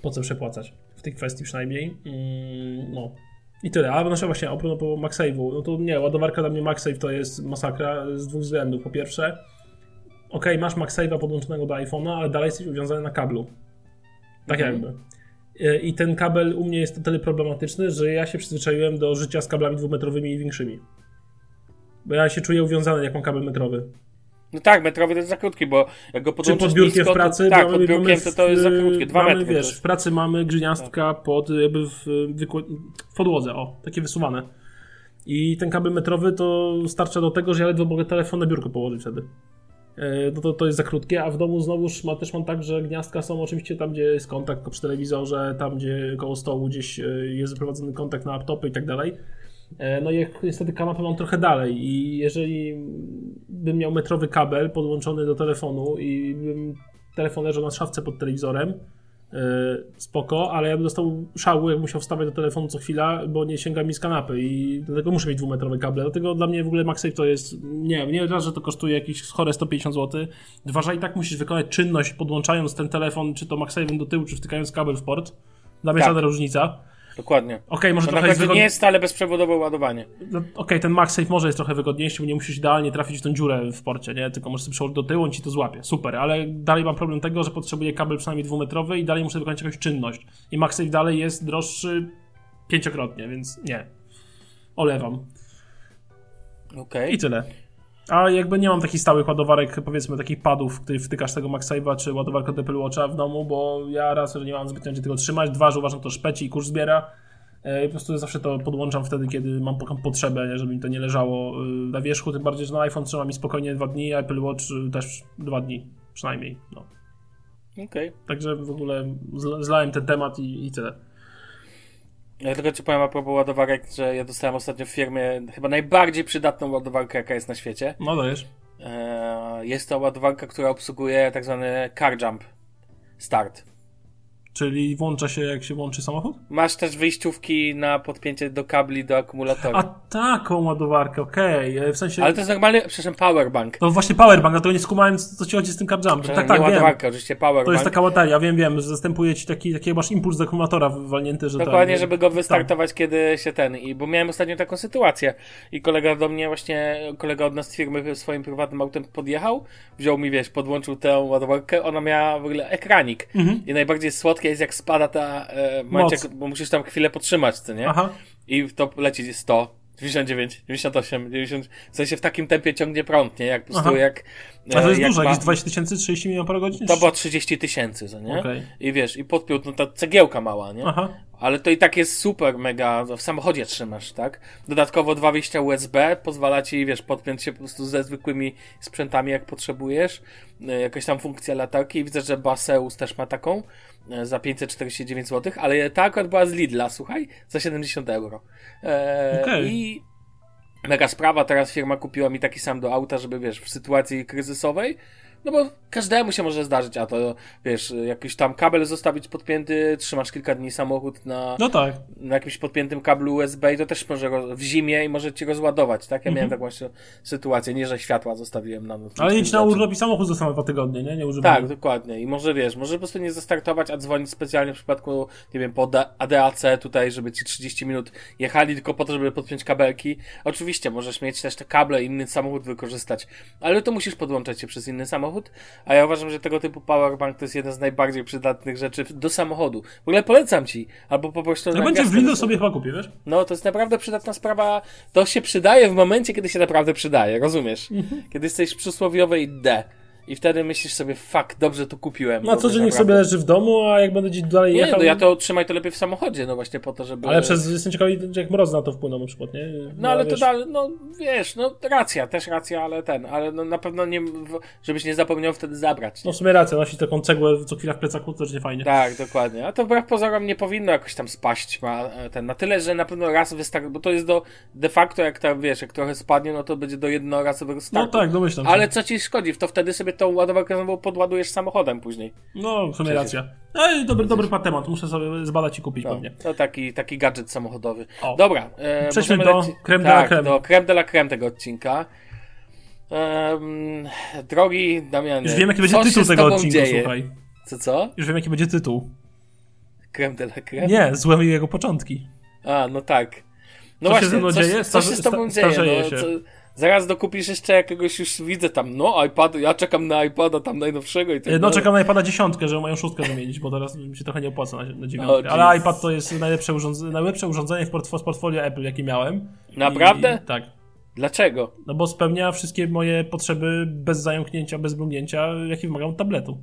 po co przepłacać tej kwestii przynajmniej. Mm, no. I tyle. A no właśnie, a propos MagSave'u, no to nie, ładowarka dla mnie MagSafe to jest masakra z dwóch względów. Po pierwsze, ok, masz MagSave'a podłączonego do iPhone'a, ale dalej jesteś uwiązany na kablu. Tak Mhm. jakby. E, I ten kabel u mnie jest o tyle problematyczny, że ja się przyzwyczaiłem do życia z kablami dwumetrowymi i większymi. Bo ja się czuję uwiązany, jak mam kabel metrowy. No tak, metrowy to jest za krótki, bo jak go Czy podłączysz pod biurkiem nisko, w pracy? To, tak, pod biurkiem mamy to, to jest za krótkie, dwa mamy, metry. Wiesz, jest- w pracy mamy grzniastka pod, jakby w, wykło- w podłodze, o, takie wysuwane. I ten kabel metrowy to starcza do tego, że ja ledwo mogę telefon na biurko położyć wtedy. E, No to, to jest za krótkie, a w domu znowuż ma, też mam tak, że gniazdka są oczywiście tam, gdzie jest kontakt przy telewizorze, tam, gdzie koło stołu gdzieś jest wyprowadzony kontakt na laptopy i tak dalej. E, No i niestety kanapę mam trochę dalej i jeżeli bym miał metrowy kabel podłączony do telefonu i bym telefon leżał na szafce pod telewizorem, e, spoko, ale ja bym dostał szału, jak musiał wstawać do telefonu co chwila, bo nie sięga mi z kanapy i dlatego muszę mieć dwumetrowe kable. Dlatego dla mnie w ogóle MagSafe to jest, nie wiem, nie raz, że to kosztuje jakieś chore 150 zł, dwa, że i tak musisz wykonać czynność podłączając ten telefon, czy to MagSafe'em do tyłu, czy wtykając kabel w port. Dla mnie Tak. żadna różnica. Dokładnie. Okej, może To trochę jest wygodnie. nie jest stale bezprzewodowe ładowanie. No, Okej, ten MagSafe może jest trochę wygodniejszy, bo nie musisz idealnie trafić w tą dziurę w porcie, nie? Tylko możesz sobie przełożyć do tyłu, on ci to złapie. Super, ale dalej mam problem tego, że potrzebuję kabel przynajmniej dwumetrowy i dalej muszę wykonać jakąś czynność. I MagSafe dalej jest droższy pięciokrotnie, więc nie. Olewam. Okej. I tyle. A jakby nie mam takich stałych ładowarek, powiedzmy takich padów, w których wtykasz tego MagSafe'a czy ładowarkę do Apple Watcha w domu, bo ja raz, że nie mam zbytnio gdzie tego trzymać, dwa, że uważam to szpeci i kurz zbiera. E, I po prostu zawsze to podłączam wtedy, kiedy mam taką potrzebę, żeby mi to nie leżało y, na wierzchu, tym bardziej, że na iPhone trzyma mi spokojnie dwa dni, a Apple Watch y, też dwa dni przynajmniej. No. Okej. Także w ogóle zla- zlałem ten temat i, i tyle. Ja tylko ci powiem a propos ładowarek, że ja dostałem ostatnio w firmie chyba najbardziej przydatną ładowarkę, jaka jest na świecie. No dajesz. Eee, Jest to ładowarka, która obsługuje tak zwany car jump start. Czyli włącza się jak się włączy samochód? Masz też wyjściówki na podpięcie do kabli do akumulatora. A taką ładowarkę, okej. E, W sensie... Ale to jest normalny, przepraszam, powerbank. To właśnie powerbank, dlatego nie skumałem, co ci chodzi z tym CapJumpem. Tak, tak, nie wiem. ładowarka, oczywiście powerbank. To jest taka bateria, wiem, wiem, że zastępuje ci taki, taki masz impuls z akumulatora walnięty, że Dokładnie, tak, żeby go wystartować, kiedy się ten. I bo miałem ostatnio taką sytuację. I kolega do mnie, właśnie kolega od nas z firmy swoim prywatnym autem podjechał, wziął mi, wiesz, podłączył tę ładowarkę. Ona miała w ogóle ekranik. I najbardziej słodkie jest, jak spada ta e, momencie, jak- bo musisz tam chwilę podtrzymać, co nie? Aha, I to leci 100. 99, 98, 90, w sensie w takim tempie ciągnie prąd, nie? Jak po prostu Aha. jak... a to jest e, jak dużo, ma- jakieś 20 tysięcy, 30 mAh? To było 30 tysięcy, co nie? Okej. I wiesz, i podpiął, no ta cegiełka mała, nie? Aha, Ale to i tak jest super mega, w samochodzie trzymasz, tak? Dodatkowo dwa wyjścia USB pozwala ci, wiesz, podpiąć się po prostu ze zwykłymi sprzętami, jak potrzebujesz. E, Jakaś tam funkcja latarki. Widzę, że Baseus też ma taką za 549 zł, ale ta akurat była z Lidla, słuchaj, za 70 euro. E, Okej. I mega sprawa, teraz firma kupiła mi taki sam do auta, żeby, wiesz, w sytuacji kryzysowej no bo każdemu się może zdarzyć, a to wiesz, jakiś tam kabel zostawić podpięty, trzymasz kilka dni samochód na, no tak. na jakimś podpiętym kablu USB i to też może roz- w zimie i może ci rozładować, tak? Ja miałem taką właśnie sytuację, nie, że światła zostawiłem na noc. Mhm. Ale jedź na urlop i samochód został dwa tygodnie, nie? Nie używamy. tak, dokładnie. I może wiesz, może po prostu nie zastartować, a dzwonić specjalnie w przypadku, nie wiem, po ADAC tutaj, żeby ci 30 minut jechali tylko po to, żeby podpiąć kabelki. Oczywiście możesz mieć też te kable i inny samochód wykorzystać, ale to musisz podłączać się przez inny samochód. A ja uważam, że tego typu powerbank to jest jedna z najbardziej przydatnych rzeczy do samochodu. W ogóle polecam ci, albo po prostu. Na będzie w Lidl sobie chyba kupię, wiesz? no, to jest naprawdę przydatna sprawa. To się przydaje w momencie, kiedy się naprawdę przydaje, rozumiesz? Mhm. Kiedy jesteś w przysłowiowej D. I wtedy myślisz sobie, fuck, dobrze to kupiłem. Na bo co dzień niech sobie leży w domu, a jak będę gdzieś dalej Nie, jechał... no ja to trzymaj to lepiej w samochodzie, no właśnie po to, żeby... Ale przez, jestem ciekawy, jak mroz na to wpłynął na przykład, nie? No ale to wiesz, dalej, no wiesz, no racja, też racja, ale ten, ale no na pewno nie, w- żebyś nie zapomniał wtedy zabrać. No w sumie racja, nosić taką cegłę co chwila w plecaku to też nie fajnie. Tak, dokładnie. A to wbrew pozorom nie powinno jakoś tam spaść ma e, ten, na tyle, że na pewno raz wystarczy, bo to jest do, de facto jak tam, wiesz, jak trochę spadnie, no to będzie do jednorazowego No startu. tak, domyślam się. Ale co ci szkodzi? To wtedy sobie tą ładowarkę znowu podładujesz samochodem później. No, w sumie racja. Ej, dobry, dobry temat, muszę sobie zbadać i kupić No, pewnie. to taki, taki gadżet samochodowy. O. Dobra. E, Przejdźmy do leci- creme de la tak, creme. do creme de la creme tego odcinka. Drogi Damianie, Już wiem, jaki będzie się tytuł tego tobą odcinku, dzieje? słuchaj. Co, co? Już wiem, jaki będzie tytuł. Creme de la creme? Nie, złe jego początki. A, no tak. No Co się właśnie, mną co, dzieje? co się z tobą dzieje? No, się. co, Zaraz dokupisz jeszcze jakiegoś, już widzę tam, no iPad, ja czekam na iPada tam najnowszego i tak No dalej. czekam na iPada dziesiątkę, żeby moją szóstkę wymienić, bo teraz mi się trochę nie opłaca na, na dziewiątkę. O, Ale iPad to jest najlepsze, urządzenie, najlepsze urządzenie w z portfolio Apple, jakie miałem. Naprawdę? I, tak. Dlaczego? No bo spełnia wszystkie moje potrzeby bez zająknięcia, bez mrugnięcia, jakie wymagam od tabletu.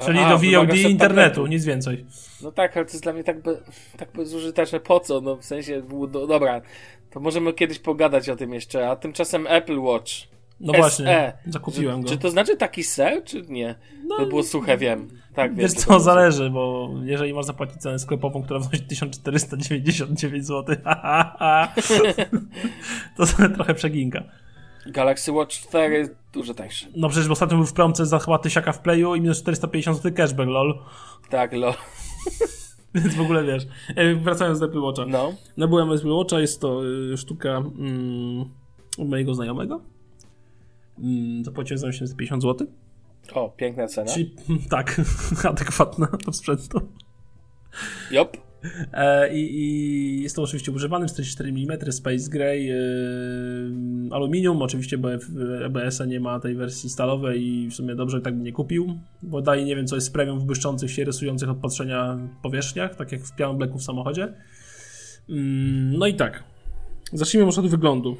Czyli A, do VOD od internetu, tabletu. nic więcej. No tak, ale to jest dla mnie tak, be, tak bezużyteczne. Po co? No w sensie, do, dobra, to możemy kiedyś pogadać o tym jeszcze, a tymczasem Apple Watch. No SE. właśnie, zakupiłem czy, go. Czy to znaczy taki ser, czy nie? No, to było suche, wiem. Tak, wiem. Wiesz to co, zależy, bo jeżeli masz zapłacić cenę sklepową, która wynosi 1499 zł, to trochę przeginka. Galaxy Watch 4 dużo tańsze. No przecież ostatnio był w promce za chyba tysiaka w playu i minus 450 zł cashback, lol. Tak, lo. Więc w ogóle wiesz. E, Wracając do Apple Watcha. No. Nabyłem Apple Watcha, jest to y, sztuka mm, mojego znajomego. Mm, zapłaciłem za 850 zł. O, piękna cena. Czyli tak, adekwatna do sprzętu. Jop. E, i, I jest to oczywiście używany 44 mm Space Gray e, aluminium. Oczywiście bo w EBS-a nie ma tej wersji stalowej i w sumie dobrze tak bym nie kupił, bo daje nie wiem co jest premium w błyszczących się, rysujących od patrzenia powierzchniach, tak jak w Piano Blacku w samochodzie. Mm, no i tak. Zacznijmy może od wyglądu.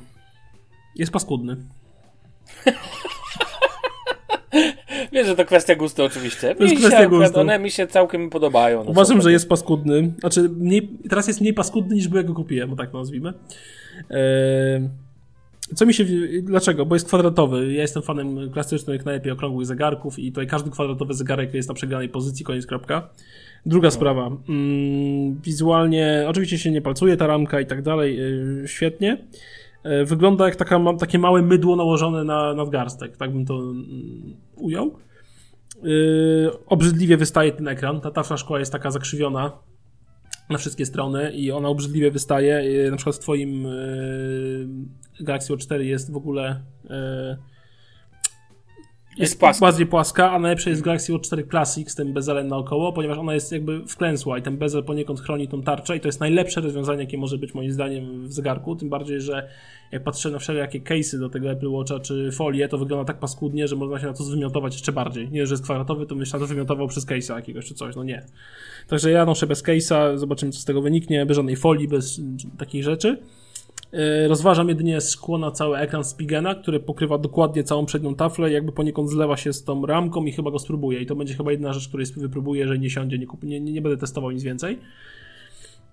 Jest paskudny. Wiesz, że to kwestia gustu oczywiście. To jest Mi kwestia się, akurat gustu. One mi się całkiem podobają. No, Uważam, że jest paskudny. Znaczy, mniej, teraz jest mniej paskudny niż byłego kupiłem, bo tak nazwijmy. Eee, co mi się. Dlaczego? Bo jest kwadratowy. Ja jestem fanem klasycznych, najlepiej okrągłych zegarków i tutaj każdy kwadratowy zegarek jest na przegranej pozycji, koniec kropka. Druga sprawa. Mm, wizualnie, oczywiście się nie palcuje ta ramka i tak dalej. Yy, świetnie. Yy, wygląda jak taka, takie małe mydło nałożone na nadgarstek. Tak bym to mm, ujął. Yy, obrzydliwie wystaje ten ekran. Ta tafla szkła jest taka zakrzywiona na wszystkie strony i ona obrzydliwie wystaje. Yy, na przykład w twoim Galaxy Watch 4 jest w ogóle Jest płaska. bardziej płaska, a najlepsze jest Galaxy Watch 4 Classic z tym bezelem naokoło, ponieważ ona jest jakby wklęsła i ten bezel poniekąd chroni tą tarczę i to jest najlepsze rozwiązanie, jakie może być moim zdaniem w zegarku, tym bardziej, że jak patrzę na wszelkie case'y do tego Apple Watcha czy folię, to wygląda tak paskudnie, że można się na to zwymiotować jeszcze bardziej. Nie, że jest kwadratowy, to myślę, że to wymiotował przez case'a jakiegoś czy coś, no nie. Także ja noszę bez case'a, zobaczymy co z tego wyniknie, bez żadnej folii, bez takich rzeczy. Yy, Rozważam jedynie szkło na cały ekran Spigena, które pokrywa dokładnie całą przednią taflę, jakby poniekąd zlewa się z tą ramką i chyba go spróbuję. I to będzie chyba jedna rzecz, której wypróbuję, jeżeli nie siądzie, nie, kup, nie, nie, będę testował nic więcej.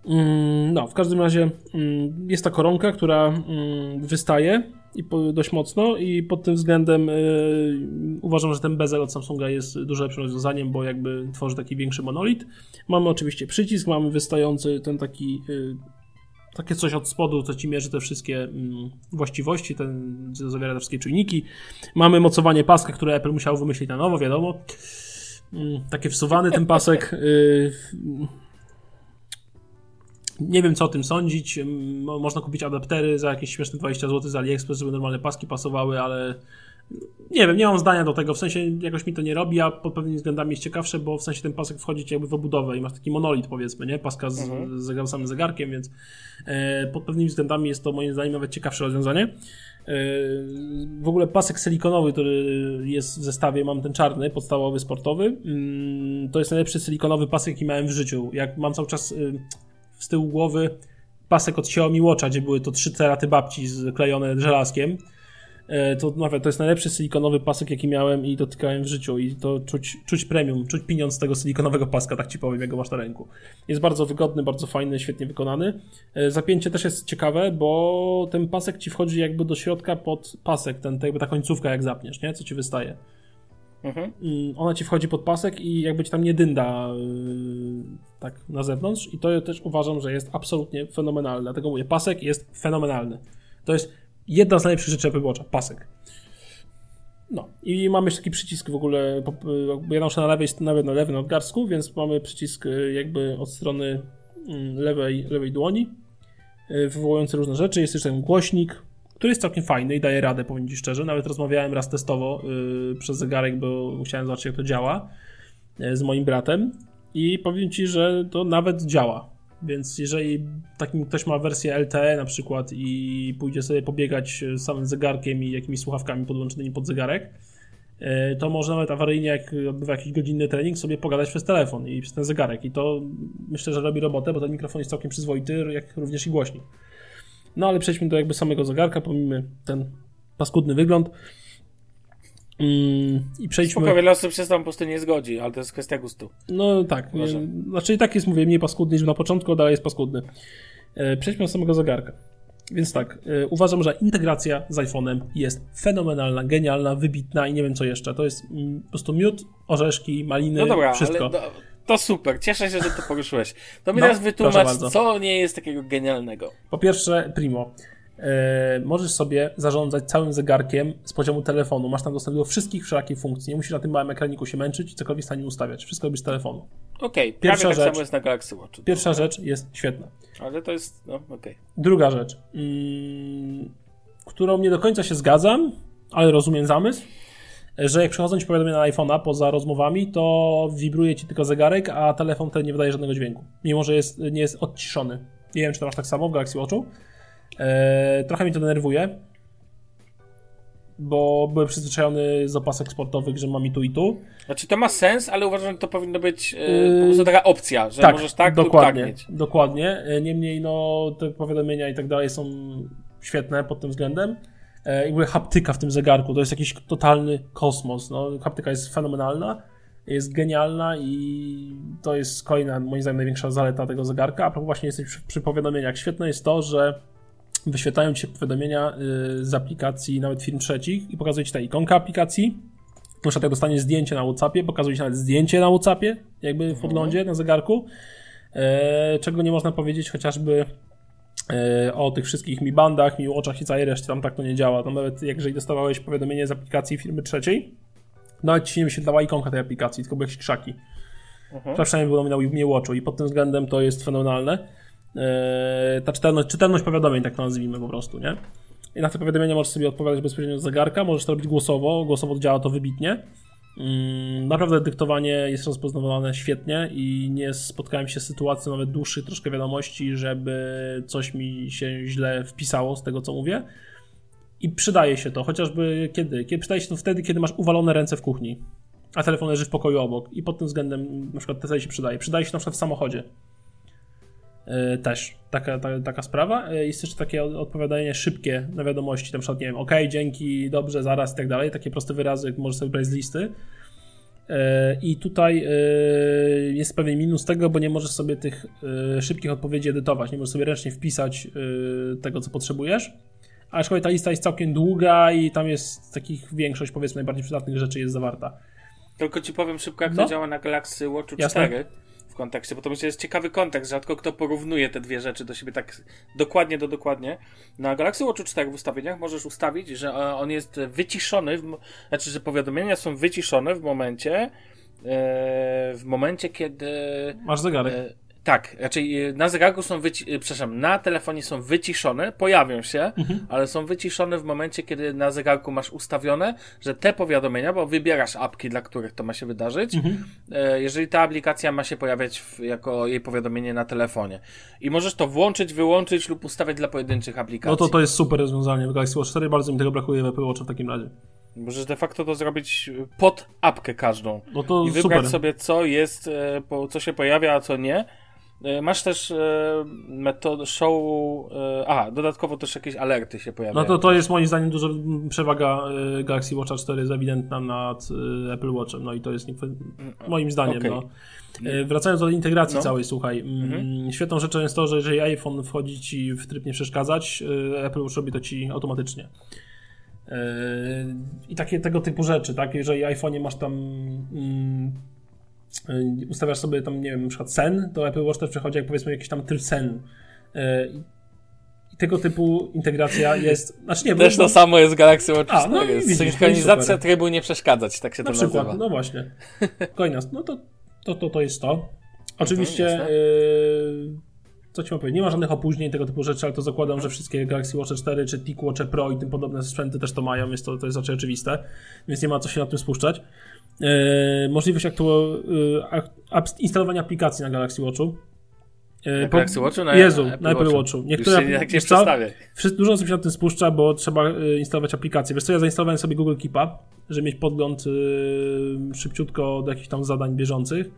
Mm, No, w każdym razie mm, jest ta koronka, która mm, wystaje i dość mocno i pod tym względem y, uważam, że ten bezel od Samsunga jest dużo lepszym rozwiązaniem, bo jakby tworzy taki większy monolit. Mamy oczywiście przycisk, mamy wystający ten taki y, takie coś od spodu, co ci mierzy te wszystkie mm, właściwości, ten, zawiera te wszystkie czujniki. Mamy mocowanie paska, które Apple musiał wymyślić na nowo, wiadomo. Mm, takie wsuwany ten pasek. y, nie wiem, co o tym sądzić. Mm, mo- Można kupić adaptery za jakieś śmieszne 20 zł z AliExpress, żeby normalne paski pasowały, ale nie wiem, nie mam zdania do tego. W sensie jakoś mi to nie robi, a pod pewnymi względami jest ciekawsze, bo w sensie ten pasek wchodzi jakby w obudowę i masz taki monolit, powiedzmy, nie? Paska z, Mhm. z samym zegarkiem, więc e, pod pewnymi względami jest to moim zdaniem nawet ciekawsze rozwiązanie. E, w ogóle pasek silikonowy, który jest w zestawie, mam ten czarny, podstawowy, sportowy. Mm, to jest najlepszy silikonowy pasek, jaki miałem w życiu. Jak mam cały czas y, z tyłu głowy pasek od Xiaomi Watcha, gdzie były to trzy ceraty babci sklejone żelazkiem. E, To nawet to jest najlepszy silikonowy pasek, jaki miałem i dotykałem w życiu. I to czuć, czuć premium, czuć pieniądz z tego silikonowego paska, tak ci powiem, jak go masz na ręku. Jest bardzo wygodny, bardzo fajny, świetnie wykonany. E, Zapięcie też jest ciekawe, bo ten pasek ci wchodzi jakby do środka pod pasek, ten, jakby ta końcówka jak zapniesz, nie? Co ci wystaje. Mhm. Mm, ona ci wchodzi pod pasek i jakby ci tam nie dynda yy, tak na zewnątrz i to też uważam, że jest absolutnie fenomenalne. Dlatego mówię, pasek jest fenomenalny. To jest jedna z najlepszych rzeczy Apple Watcha, pasek. No i mamy jeszcze taki przycisk w ogóle, ja noszę na lewej, nawet na lewym nadgarstku, więc mamy przycisk yy, jakby od strony mm, lewej, lewej dłoni, yy, wywołujący różne rzeczy. Jest jeszcze ten głośnik, który jest całkiem fajny i daje radę, powiem Ci szczerze. Nawet rozmawiałem raz testowo yy, przez zegarek, bo chciałem zobaczyć, jak to działa yy, z moim bratem i powiem Ci, że to nawet działa. Więc jeżeli takim ktoś ma wersję LTE na przykład i pójdzie sobie pobiegać samym zegarkiem i jakimiś słuchawkami podłączonymi pod zegarek, e, to może nawet awaryjnie, jak odbywa jakiś godzinny trening, sobie pogadać przez telefon i przez ten zegarek. I to myślę, że robi robotę, bo ten mikrofon jest całkiem przyzwoity, jak również i głośnik. No ale przejdźmy do jakby samego zegarka, pomijmy ten paskudny wygląd. Mm, I przejdźmy... Spoko, wiele osób się z tą po prostu nie zgodzi, ale to jest kwestia gustu. No tak, znaczy i tak jest, mówię, mniej paskudny niż na początku, dalej jest paskudny. E, przejdźmy do samego zegarka. Więc tak, e, uważam, że integracja z iPhone'em jest fenomenalna, genialna, wybitna i nie wiem co jeszcze. To jest mm, po prostu miód, orzeszki, maliny, no dobra, wszystko. Ale do, to super, cieszę się, że to poruszyłeś. To mi no, teraz wytłumacz, co nie jest takiego genialnego. Po pierwsze, primo. E, możesz sobie zarządzać całym zegarkiem z poziomu telefonu. Masz tam dostęp do wszystkich wszelakich funkcji. Nie musisz na tym małym ekraniku się męczyć i cokolwiek stanie ustawiać. Wszystko robisz z telefonu. Okej, okay, pierwsza tak rzecz, samo jest na Galaxy Watch. Pierwsza rzecz jest świetna. Ale to jest, no okej. Okay. Druga rzecz, mm, którą nie do końca się zgadzam, ale rozumiem zamysł, że jak przychodzą ci powiadomienia na iPhone'a poza rozmowami, to wibruje ci tylko zegarek, a telefon ten nie wydaje żadnego dźwięku. Mimo, że jest, nie jest odciszony. Nie wiem, czy to masz tak samo w Galaxy Watchu. E, trochę mi to denerwuje, bo byłem przyzwyczajony z opasek sportowych, że mam i tu i tu. Znaczy to ma sens, ale uważam, że to powinno być yy, po prostu taka opcja, że tak, możesz tak dokładnie, lub tak mieć. Dokładnie. E, niemniej no te powiadomienia i tak dalej są świetne pod tym względem. I ogóle haptyka w tym zegarku to jest jakiś totalny kosmos. No, haptyka jest fenomenalna, jest genialna i to jest kolejna, moim zdaniem, największa zaleta tego zegarka. A propos właśnie jesteś przy, przy powiadomieniach. Świetne jest to, że wyświetlają ci się powiadomienia y, z aplikacji nawet firm trzecich i pokazuje ci ta ikonka aplikacji. Na przykład jak dostaniesz zdjęcie na Whatsappie, pokazuje ci nawet zdjęcie na Whatsappie, jakby w mhm. podglądzie, na zegarku. E, czego nie można powiedzieć chociażby e, o tych wszystkich Mi Bandach, Mi Watchach i całej reszcie, tam tak to nie działa. Tam nawet jak jeżeli dostawałeś powiadomienie z aplikacji firmy trzeciej, nawet ci nie wyświetlała ikonka tej aplikacji, tylko były jakieś krzaki. Mhm. Przynajmniej było na Mi Watchu i pod tym względem to jest fenomenalne. Eee, ta czytelność, czytelność powiadomień, tak to nazwijmy po prostu, nie? I na te powiadomienia możesz sobie odpowiadać bezpośrednio z zegarka, możesz to robić głosowo, głosowo działa to wybitnie. Mm, naprawdę dyktowanie jest rozpoznawane świetnie i nie spotkałem się z sytuacją nawet dłuższych troszkę wiadomości, żeby coś mi się źle wpisało z tego, co mówię. I przydaje się to, chociażby kiedy? kiedy przydaje się to wtedy, kiedy masz uwalone ręce w kuchni, a telefon leży w pokoju obok. I pod tym względem na przykład to się przydaje. Przydaje się na przykład w samochodzie. E, też taka, ta, taka sprawa. E, jest jeszcze takie odpowiadanie szybkie na wiadomości, na przykład, nie wiem, ok, dzięki, dobrze, zaraz i tak dalej. Takie proste wyrazy możesz sobie brać z listy. E, I tutaj jest pewien minus tego, bo nie możesz sobie tych szybkich odpowiedzi edytować, nie możesz sobie ręcznie wpisać tego, co potrzebujesz. Aczkolwiek ta lista jest całkiem długa i tam jest takich większość, powiedzmy, najbardziej przydatnych rzeczy jest zawarta. Tylko ci powiem szybko, jak no. to działa na Galaxy Watch 4 w kontekście, bo to myślę, jest ciekawy kontekst. Rzadko kto porównuje te dwie rzeczy do siebie tak dokładnie do dokładnie. Na Galaxy Watch 4 w ustawieniach możesz ustawić, że on jest wyciszony, w, znaczy, że powiadomienia są wyciszone w momencie, e, w momencie, kiedy. Masz zegarek. E, tak, raczej y, na zegarku są wyci- y, przepraszam, na telefonie są wyciszone, pojawią się, mhm. ale są wyciszone w momencie, kiedy na zegarku masz ustawione, że te powiadomienia, bo wybierasz apki, dla których to ma się wydarzyć, mhm. E, jeżeli ta aplikacja ma się pojawiać w, jako jej powiadomienie na telefonie. I możesz to włączyć, wyłączyć lub ustawiać dla pojedynczych aplikacji. No to to jest super rozwiązanie w Galaxy Watch 4, bardzo mi tego brakuje w Apple Watch w takim razie. Możesz de facto to zrobić pod apkę każdą. No to I wybrać super. sobie, co jest, e, co się pojawia, a co nie E, masz też e, metodę show. E, a, dodatkowo też jakieś alerty się pojawiają. No to, to jest moim zdaniem duża przewaga e, Galaxy Watcha 4 jest ewidentna nad e, Apple Watchem. No i to jest nie, moim zdaniem. Okay. No. E, wracając do integracji no. całej, słuchaj. Mm, mhm. Świetną rzeczą jest to, że jeżeli iPhone wchodzi ci w tryb nie przeszkadzać, Apple Watch robi to ci automatycznie. I takie tego typu rzeczy, tak? Jeżeli iPhone masz tam. Y, ustawiasz sobie tam, nie wiem, na przykład sen, to Apple Watch też przechodzi jak powiedzmy jakiś tam tryb sen. Y, I tego typu integracja jest. Znaczy nie, Też bo, to samo jest Galaxy Watch 4. No, widzisz, Synchronizacja trybu nie przeszkadzać, tak się na to przykład, nazywa. No właśnie. Coinas, no to, to, to, to jest to. Oczywiście. No, yy, co ci mam powiedzieć? Nie ma żadnych opóźnień tego typu rzeczy, ale to zakładam, że wszystkie Galaxy Watch 4 czy TicWatch Pro i tym podobne sprzęty też to mają, więc to, to jest raczej oczywiste, więc nie ma co się na tym spuszczać. E, możliwość aktu- e, instalowania aplikacji na Galaxy Watchu. Na Galaxy Watchu? Na, Jezu, na Apple, Watchu. Watchu. Niektóre, Już tak nie przedstawię. Dużo osób się na tym spuszcza, bo trzeba instalować aplikację. Wiesz co, ja zainstalowałem sobie Google Keepa, żeby mieć podgląd szybciutko do jakichś tam zadań bieżących.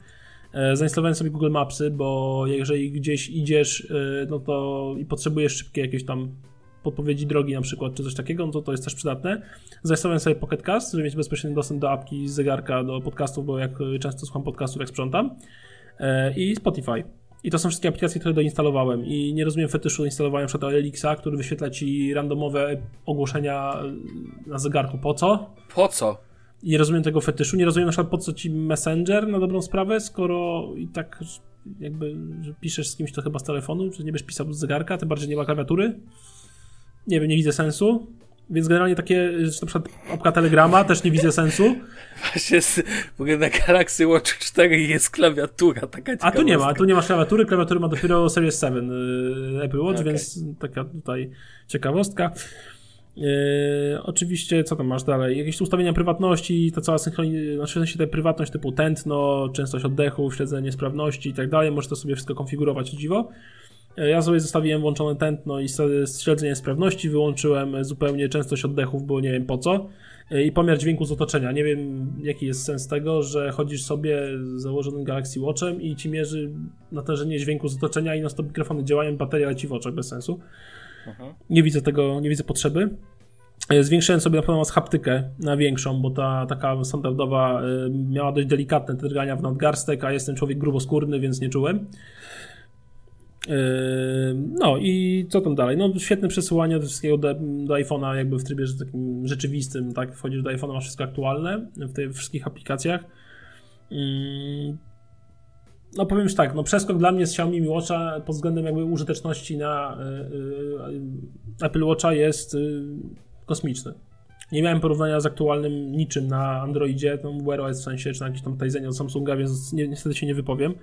E, zainstalowałem sobie Google Mapsy, bo jeżeli gdzieś idziesz, no to i potrzebujesz szybkie jakieś tam podpowiedzi drogi na przykład, czy coś takiego, no to to jest też przydatne. Zainstalowałem sobie Pocket Cast, żeby mieć bezpośredni dostęp do apki z zegarka do podcastów, bo jak często słucham podcastów, jak sprzątam. E, I Spotify. I to są wszystkie aplikacje, które doinstalowałem. I nie rozumiem fetyszu instalowania np. Elixa, który wyświetla ci randomowe ogłoszenia na zegarku. Po co? Po co? Nie rozumiem tego fetyszu. Nie rozumiem na przykład po co ci Messenger na dobrą sprawę, skoro i tak jakby że piszesz z kimś to chyba z telefonu, czy nie będziesz pisał z zegarka, tym bardziej nie ma klawiatury. Nie wiem, nie widzę sensu. Więc generalnie takie, że na przykład apka Telegrama też nie widzę sensu. Właśnie w ogóle na Galaxy Watch 4 jest klawiatura, taka A tu nie ma, tu nie ma klawiatury, klawiatury ma dopiero Series 7 y, Apple Watch, okay. więc taka tutaj ciekawostka. Yy, oczywiście, co tam masz dalej? Jakieś ustawienia prywatności, ta cała synchronizacja, znaczy w sensie ta prywatność typu tętno, częstość oddechu, śledzenie sprawności i tak dalej, możesz to sobie wszystko konfigurować dziwo. E, ja sobie zostawiłem włączone tętno i śledzenie sprawności, wyłączyłem zupełnie częstość oddechów, bo nie wiem po co. E, I pomiar dźwięku z otoczenia. Nie wiem, jaki jest sens tego, że chodzisz sobie z założonym Galaxy Watchem i ci mierzy natężenie dźwięku z otoczenia i na stop mikrofony działają, bateria leci w oczach bez sensu. Aha. Nie widzę tego, nie widzę potrzeby. E, zwiększyłem sobie na pewno haptykę na większą, bo ta taka standardowa miała dość delikatne drgania w nadgarstek, a jestem człowiek gruboskórny, więc nie czułem. No i co tam dalej? No świetne przesyłanie do wszystkiego do, do iPhone'a jakby w trybie takim rzeczywistym, tak? Wchodzisz do iPhone'a, masz wszystko aktualne w tych wszystkich aplikacjach. No powiem już tak, no przeskok dla mnie z Xiaomi Mi Watcha pod względem jakby użyteczności na y, y, Apple Watcha jest kosmiczny. Nie miałem porównania z aktualnym niczym na Androidzie, no Wear OS w sensie, czy na jakimś tam Tizenie od Samsunga, więc niestety się nie wypowiem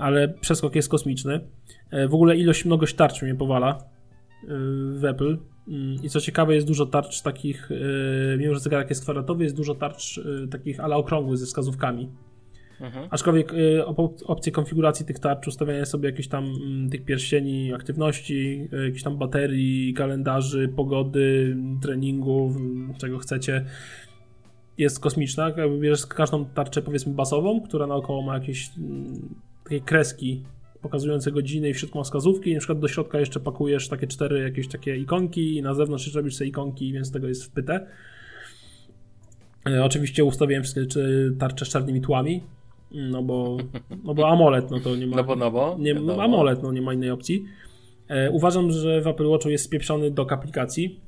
ale przeskok jest kosmiczny. E, w ogóle ilość, mnogość tarcz mnie powala e, w Apple. Mm, I co ciekawe, jest dużo tarcz takich, e, mimo że zegarek jest kwadratowy, jest dużo tarcz takich ala okrągłych ze wskazówkami. Mhm. Aczkolwiek opcje konfiguracji tych tarcz, ustawiania sobie jakichś tam mm, tych pierścieni aktywności, jakichś tam baterii, kalendarzy, pogody, treningów, czego chcecie, jest kosmiczna. Jakby bierzesz każdą tarczę powiedzmy basową, która naokoło ma jakieś mm, takie kreski pokazujące godziny i w środku wskazówki na przykład do środka jeszcze pakujesz takie cztery jakieś takie ikonki i na zewnątrz jeszcze robisz sobie ikonki, więc tego jest wpyte. E, oczywiście ustawiłem wszystkie tarcze z czarnymi tłami, no bo, no bo AMOLED, no to nie ma... No bo, no bo, nie, AMOLED, no nie ma innej opcji. E, uważam, że w Apple Watchu jest spieprzony dok aplikacji.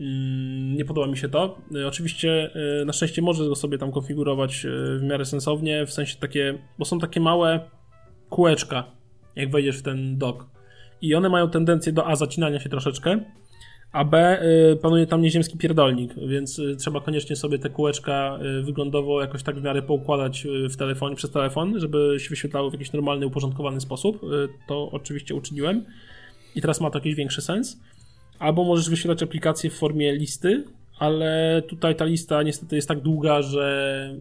Mm, nie podoba mi się to. E, oczywiście na szczęście możesz go sobie tam konfigurować w miarę sensownie, w sensie takie, bo są takie małe kółeczka, jak wejdziesz w ten dok. I one mają tendencję do A zacinania się troszeczkę, a B y, panuje tam nieziemski pierdolnik, więc y, trzeba koniecznie sobie te kółeczka y, wyglądowo jakoś tak w miarę poukładać w telefonie, przez telefon, żeby się wyświetlało w jakiś normalny, uporządkowany sposób. To oczywiście uczyniłem i teraz ma to jakiś większy sens. Albo możesz wyświetlać aplikację w formie listy, ale tutaj ta lista niestety jest tak długa, że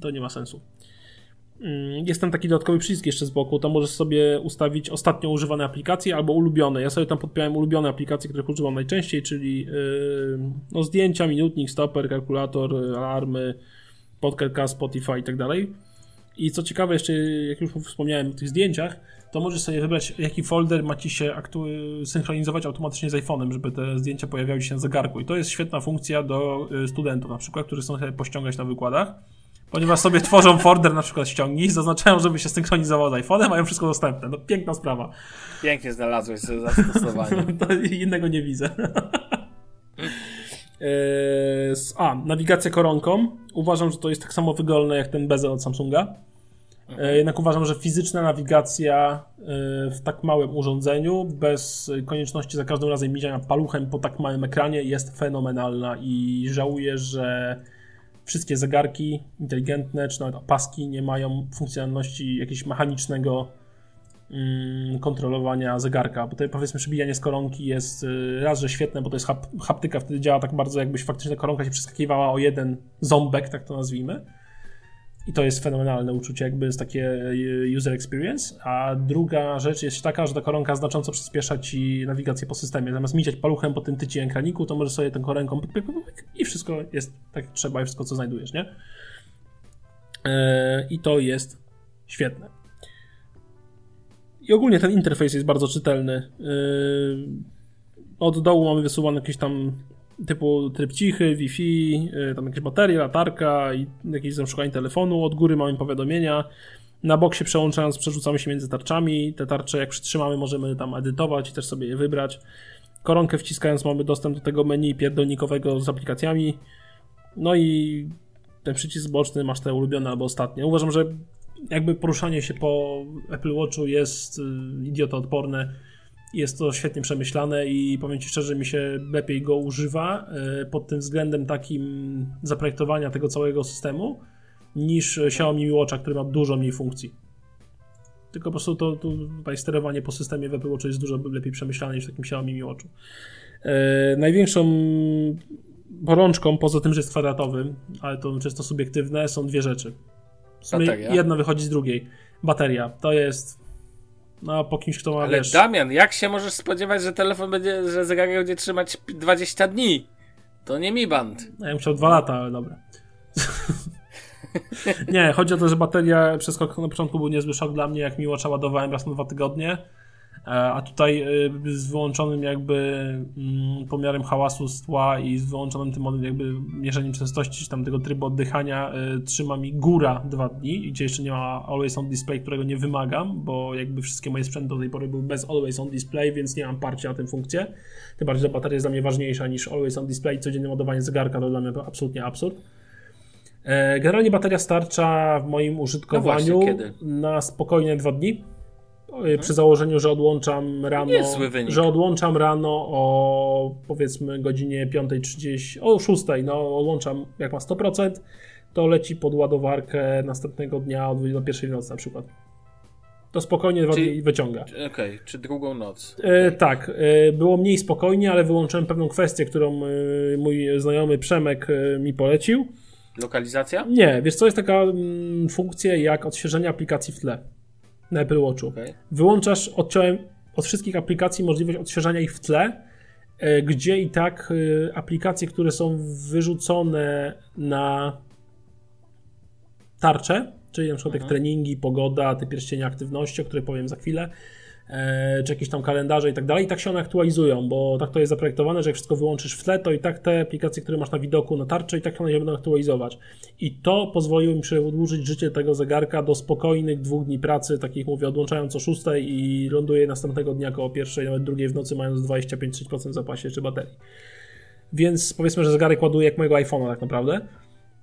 to nie ma sensu. Mm, jest tam taki dodatkowy przycisk jeszcze z boku, tam możesz sobie ustawić ostatnio używane aplikacje albo ulubione. Ja sobie tam podpiąłem ulubione aplikacje, których używam najczęściej, czyli yy, no, zdjęcia, minutnik, stoper, kalkulator, alarmy, podcast, Spotify i tak dalej. I co ciekawe, jeszcze jak już wspomniałem o tych zdjęciach, to możesz sobie wybrać, jaki folder ma ci się synchronizować automatycznie z iPhone'em, żeby te zdjęcia pojawiały się na zegarku. I to jest świetna funkcja do y, studentów, na przykład, którzy chcą sobie pościągać na wykładach Ponieważ sobie tworzą folder na przykład ściągnij, zaznaczają, żeby się synchronizował z iPhone'em, mają wszystko dostępne. No piękna sprawa. Pięknie znalazłeś sobie zastosowanie. innego nie widzę. E, a, nawigacja koronką. Uważam, że to jest tak samo wygodne jak ten bezel od Samsunga. Mhm. Jednak uważam, że fizyczna nawigacja e, w tak małym urządzeniu, bez konieczności za każdym razem miziania paluchem po tak małym ekranie, jest fenomenalna i żałuję, że wszystkie zegarki inteligentne, czy nawet opaski nie mają funkcjonalności jakiegoś mechanicznego mm, kontrolowania zegarka, bo tutaj powiedzmy przebijanie z koronki jest y, raz, że świetne, bo to jest hap, haptyka, wtedy działa tak bardzo jakbyś faktycznie ta koronka się przeskakiwała o jeden ząbek, tak to nazwijmy. I to jest fenomenalne uczucie, jakby jest takie e, user experience. A druga rzecz jest taka, że ta koronka znacząco przyspiesza ci nawigację po systemie. Zamiast miciać paluchem po tym tyci ekraniku, to możesz sobie tą koronką pyk, pyk, pyk, i wszystko jest tak jak trzeba i wszystko co znajdujesz, nie? I to jest świetne. I ogólnie ten interfejs jest bardzo czytelny. Od dołu mamy wysuwane jakieś tam typu tryb cichy, Wi-Fi, y, tam jakieś baterie, latarka i jakieś szukanie telefonu. Od góry mamy powiadomienia. Na boksie przełączając przerzucamy się między tarczami. Te tarcze jak przytrzymamy możemy tam edytować i też sobie je wybrać. Koronkę wciskając mamy dostęp do tego menu pierdolnikowego z aplikacjami. No i ten przycisk boczny masz te ulubione albo ostatnie. Uważam, że jakby poruszanie się po Apple Watchu jest y, idiotoodporne jest to świetnie przemyślane i powiem Ci szczerze, mi się lepiej go używa e, pod tym względem takim zaprojektowania tego całego systemu niż Xiaomi Watcha, który ma dużo mniej funkcji. Tylko po prostu to, to tutaj sterowanie po systemie w Apple Watchu jest dużo lepiej przemyślane niż w takim Xiaomi Watchu. E, największą porączką, poza tym, że jest kwadratowy, ale to często subiektywne, są dwie rzeczy. Jedna wychodzi z drugiej. Bateria. To jest no, po kimś, kto ma, Ale wiesz... Damian, jak się możesz spodziewać, że telefon będzie, że zegarek będzie trzymać 20 dni? To nie mi band. No, ja bym chciał dwa lata, ale dobra. nie, chodzi o to, że bateria przez na początku był niezły szok dla mnie, jak mi ładowałem raz na dwa tygodnie. E, a tutaj y, z wyłączonym jakby mm, pomiarem hałasu z tła i z wyłączonym tym jakby mierzeniem częstości, czy tam tego trybu oddychania y, trzyma mi góra dwa dni, gdzie jeszcze nie ma Always On Display, którego nie wymagam, bo jakby wszystkie moje sprzęty do tej pory były bez Always On Display, więc nie mam parcia na tę funkcję. Tym bardziej, że bateria jest dla mnie ważniejsza niż Always On Display. Codzienne ładowanie zegarka to dla mnie to absolutnie absurd. E, generalnie bateria starcza w moim użytkowaniu no na spokojnie dwa dni? Przy założeniu, że odłączam rano, że odłączam rano o powiedzmy godzinie 5.30, o 6, no odłączam jak ma 100%, to leci pod ładowarkę następnego dnia od do pierwszej nocy na przykład. To spokojnie dni wyciąga. Okej, okay, czy drugą noc. E, tak, e, było mniej spokojnie, ale wyłączyłem pewną kwestię, którą e, mój znajomy Przemek e, mi polecił. Lokalizacja? Nie, wiesz co, jest taka mm, funkcja jak odświeżenie aplikacji w tle na Apple Watchu. Okay. Wyłączasz odciąłem od wszystkich aplikacji możliwość odświeżania ich w tle, e, gdzie i tak e, aplikacje, które są wyrzucone na tarczę, czyli na przykład mhm. jak treningi, pogoda, te pierścienie aktywności, o których powiem za chwilę, czy jakieś tam kalendarze i tak dalej. I tak się one aktualizują, bo tak to jest zaprojektowane, że jak wszystko wyłączysz w tle, to i tak te aplikacje, które masz na widoku na tarczy, i tak one się będą aktualizować. I to pozwoliło mi przedłużyć życie tego zegarka do spokojnych dwóch dni pracy, takich mówię, odłączając o 6 i ląduję następnego dnia około pierwszej, nawet drugiej w nocy, mając 25-30% w zapasie czy baterii. Więc powiedzmy, że zegarek ładuje jak mojego iPhone'a tak naprawdę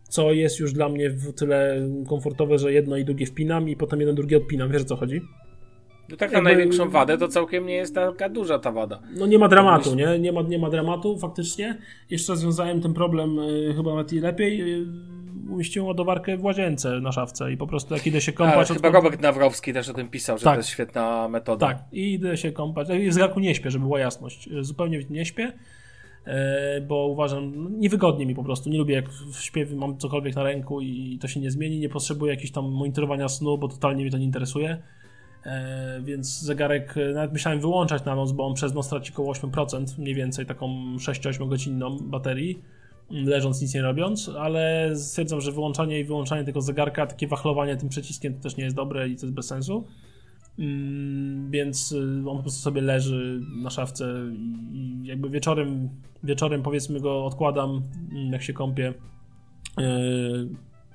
co jest już dla mnie w tyle komfortowe, że jedno i drugie wpinam i potem jeden drugi odpinam. Wiesz o co chodzi? No tak na największą wadę to całkiem nie jest taka duża ta wada. No nie ma dramatu, nie? Nie ma, nie ma dramatu faktycznie. Jeszcze rozwiązałem ten problem y, chyba nawet i lepiej. Y, umieściłem ładowarkę w łazience na szafce i po prostu jak idę się kąpać... A, chyba Robert Nawrowski też o tym pisał, że tak. to jest świetna metoda. Tak, i idę się kąpać. W zegarku nie śpię, żeby była jasność. Y, zupełnie nie śpię bo uważam, no, niewygodnie mi po prostu, nie lubię jak w śpiewie mam cokolwiek na ręku i to się nie zmieni, nie potrzebuję jakiegoś tam monitorowania snu, bo totalnie mnie to nie interesuje. E, więc zegarek e, nawet myślałem wyłączać na noc, bo on przez noc traci około 8%, mniej więcej taką 6-8 godzinną baterii, leżąc nic nie robiąc, ale stwierdzam, że wyłączanie i wyłączanie tego zegarka, takie wachlowanie tym przyciskiem to też nie jest dobre i to jest bez sensu. Mm, więc e, on po prostu sobie leży na szafce i jakby wieczorem, wieczorem powiedzmy go odkładam, mm, jak się kąpię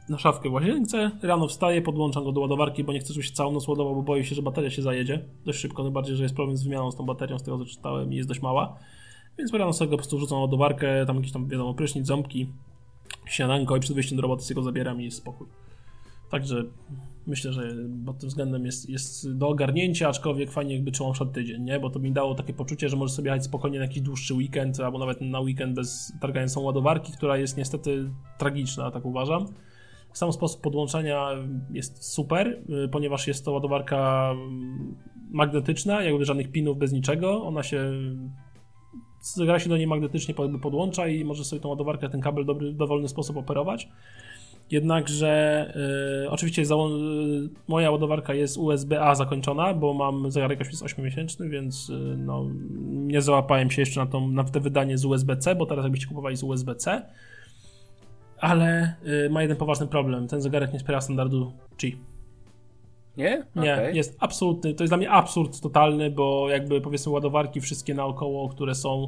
na szafkę w łazience, rano wstaję, podłączam go do ładowarki, bo nie chcę, żeby się całą noc ładował, bo boję się, że bateria się zajedzie dość szybko, tym bardziej, że jest problem z wymianą z tą baterią, z tego co czytałem i jest dość mała. Więc rano sobie go po prostu wrzucam na ładowarkę, tam jakieś tam, wiadomo, prysznic, ząbki, śniadanko i przed wyjściem do roboty sobie go zabieram i jest spokój. Także myślę, że pod tym względem jest, jest do ogarnięcia, aczkolwiek fajnie jakby trzymał przed tydzień, nie? Bo to mi dało takie poczucie, że możesz sobie jechać spokojnie na jakiś dłuższy weekend, albo nawet na weekend bez targając ładowarki, która jest niestety tragiczna, tak uważam. Sam sposób podłączania jest super, y, ponieważ jest to ładowarka mm, magnetyczna, jakby żadnych pinów, bez niczego. Ona się gra się do niej magnetycznie podłącza i może sobie tą ładowarkę, ten kabel w dobry, dowolny sposób operować. Jednakże y, oczywiście za, y, moja ładowarka jest USB-A zakończona, bo mam zegarek jest 8-miesięczny, więc y, no, nie załapałem się jeszcze na, tą, na te wydanie z USB-C, bo teraz jakbyście kupowali z USB-C. Ale y, ma jeden poważny problem. Ten zegarek nie wspiera standardu Qi. Nie? Nie, Okay. jest absolutny. To jest dla mnie absurd totalny, bo jakby powiedzmy ładowarki wszystkie naokoło, które są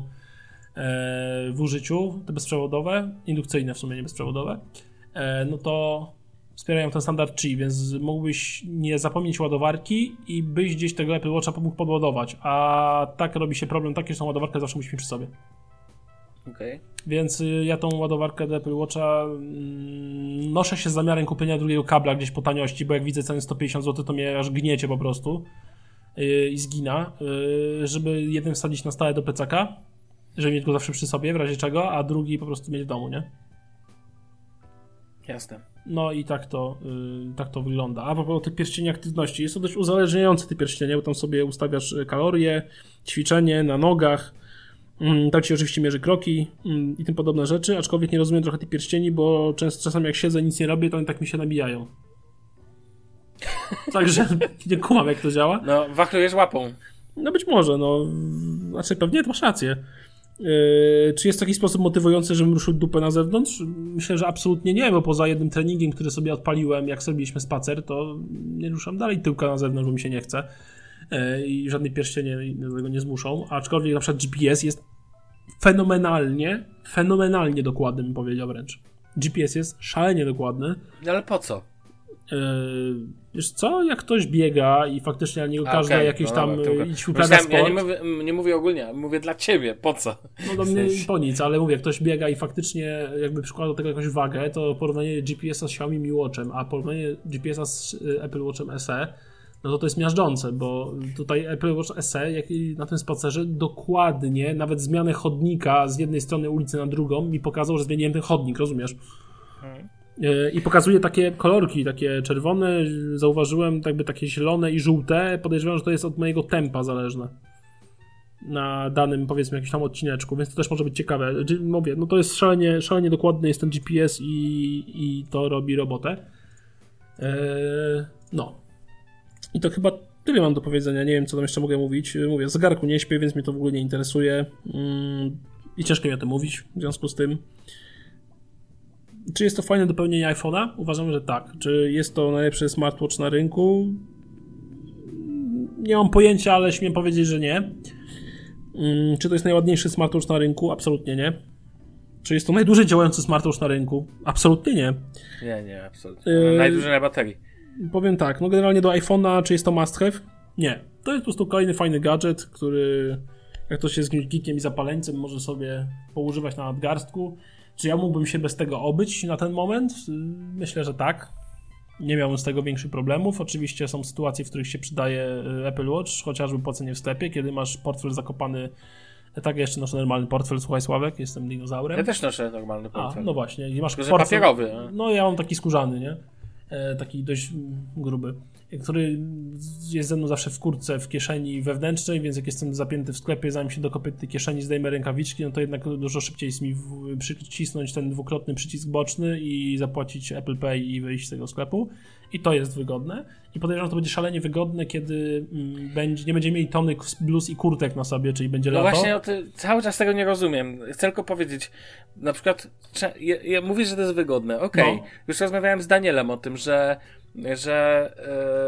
e, w użyciu, te bezprzewodowe, indukcyjne w sumie, nie bezprzewodowe, e, no to wspierają ten standard Qi, więc mógłbyś nie zapomnieć ładowarki i byś gdzieś tego Apple Watcha mógł podładować, a tak robi się problem taki, że tą ładowarkę zawsze musi mieć przy sobie. Okay. Więc y, ja tą ładowarkę do Apple Watcha mm, noszę się z zamiarem kupienia drugiego kabla gdzieś po taniości, bo jak widzę ceny 150 zł, to mnie aż gniecie po prostu yy, i zgina, yy, żeby jeden wsadzić na stałe do plecaka, żeby mieć go zawsze przy sobie, w razie czego, a drugi po prostu mieć w domu, nie? Jasne. No i tak to, tak to wygląda. A propos tych pierścieni aktywności, jest to dość uzależniające te pierścienie, bo tam sobie ustawiasz kalorie, ćwiczenie na nogach, Mm, tak ci oczywiście mierzy kroki mm, i tym podobne rzeczy, aczkolwiek nie rozumiem trochę tych pierścieni, bo często, czasami jak siedzę nic nie robię, to oni tak mi się nabijają. Także nie kumam jak to działa. No, wachlujesz łapą. No być może, no. Znaczy pewnie masz rację. Yy, czy jest taki sposób motywujący, żebym ruszył dupę na zewnątrz? Myślę, że absolutnie nie, bo poza jednym treningiem, który sobie odpaliłem, jak zrobiliśmy spacer, to nie ruszam dalej tyłka na zewnątrz, bo mi się nie chce. E, i żadne pierścienie do tego nie zmuszą, aczkolwiek na przykład GPS jest fenomenalnie, fenomenalnie dokładny, bym powiedział wręcz. GPS jest szalenie dokładny. No ale po co? Yy, wiesz co, jak ktoś biega i faktycznie na niego każdy okay, jakieś no tam dobra, idź uprawia sport. Ja nie mówię, nie mówię ogólnie, mówię dla ciebie, po co? No do mnie po nic, ale mówię, ktoś biega i faktycznie jakby przykłada do tego jakąś wagę, to porównanie GPS-a z Xiaomi Mi Watchem, a porównanie GPS-a z Apple Watchem SE no to to jest miażdżące, bo tutaj Apple Watch SE, jak i na tym spacerze, dokładnie, nawet zmianę chodnika z jednej strony ulicy na drugą mi pokazał, że zmieniłem ten chodnik, rozumiesz? Hmm. I pokazuje takie kolorki, takie czerwone, zauważyłem jakby takie zielone i żółte. Podejrzewam, że to jest od mojego tempa zależne. Na danym, powiedzmy, jakimś tam odcineczku, więc to też może być ciekawe. Mówię, no to jest szalenie, szalenie dokładny jest ten GPS i, i to robi robotę. Eee, no. I to chyba tyle mam do powiedzenia. Nie wiem, co tam jeszcze mogę mówić. Mówię, zegarku nie śpię, więc mnie to w ogóle nie interesuje. Mm, I ciężko mi o tym mówić w związku z tym. Czy jest to fajne dopełnienie iPhone'a? Uważam, że tak. Czy jest to najlepszy smartwatch na rynku? Nie mam pojęcia, ale śmiem powiedzieć, że nie. Mm, czy to jest najładniejszy smartwatch na rynku? Absolutnie nie. Czy jest to najdłużej działający smartwatch na rynku? Absolutnie nie. Nie, nie, absolutnie. Yy... Najdłużej na baterii powiem tak, no generalnie do iPhone'a, czy jest to must have? Nie. To jest po prostu kolejny fajny gadżet, który jak ktoś jest jakimś geekiem i zapaleńcem, może sobie poużywać na nadgarstku. Czy ja mógłbym się bez tego obyć na ten moment? Myślę, że tak. Nie miałbym z tego większych problemów. Oczywiście są sytuacje, w których się przydaje y, Apple Watch, chociażby po cenie w sklepie, kiedy masz portfel zakopany tak, ja jeszcze noszę normalny portfel, słuchaj Sławek, jestem dinozaurem. Ja też noszę normalny portfel. A, no właśnie. I masz portfel, papierowy. No ja mam taki skórzany, nie? E, taki dość gruby, który jest ze mną zawsze w kurtce, w kieszeni wewnętrznej, więc jak jestem zapięty w sklepie, zanim się dokopię tej kieszeni, zdejmę rękawiczki, no to jednak dużo szybciej jest mi przycisnąć ten dwukrotny przycisk boczny i zapłacić Apple Pay i wyjść z tego sklepu. I to jest wygodne. I podejrzewam, że to będzie szalenie wygodne, kiedy mm, będzie, nie będziemy mieli tony bluz i kurtek na sobie, czyli będzie no lato. No właśnie, cały czas tego nie rozumiem. Chcę tylko powiedzieć, na przykład, ja, ja mówię, że to jest wygodne. Okej, okay. no. już rozmawiałem z Danielem o tym, że że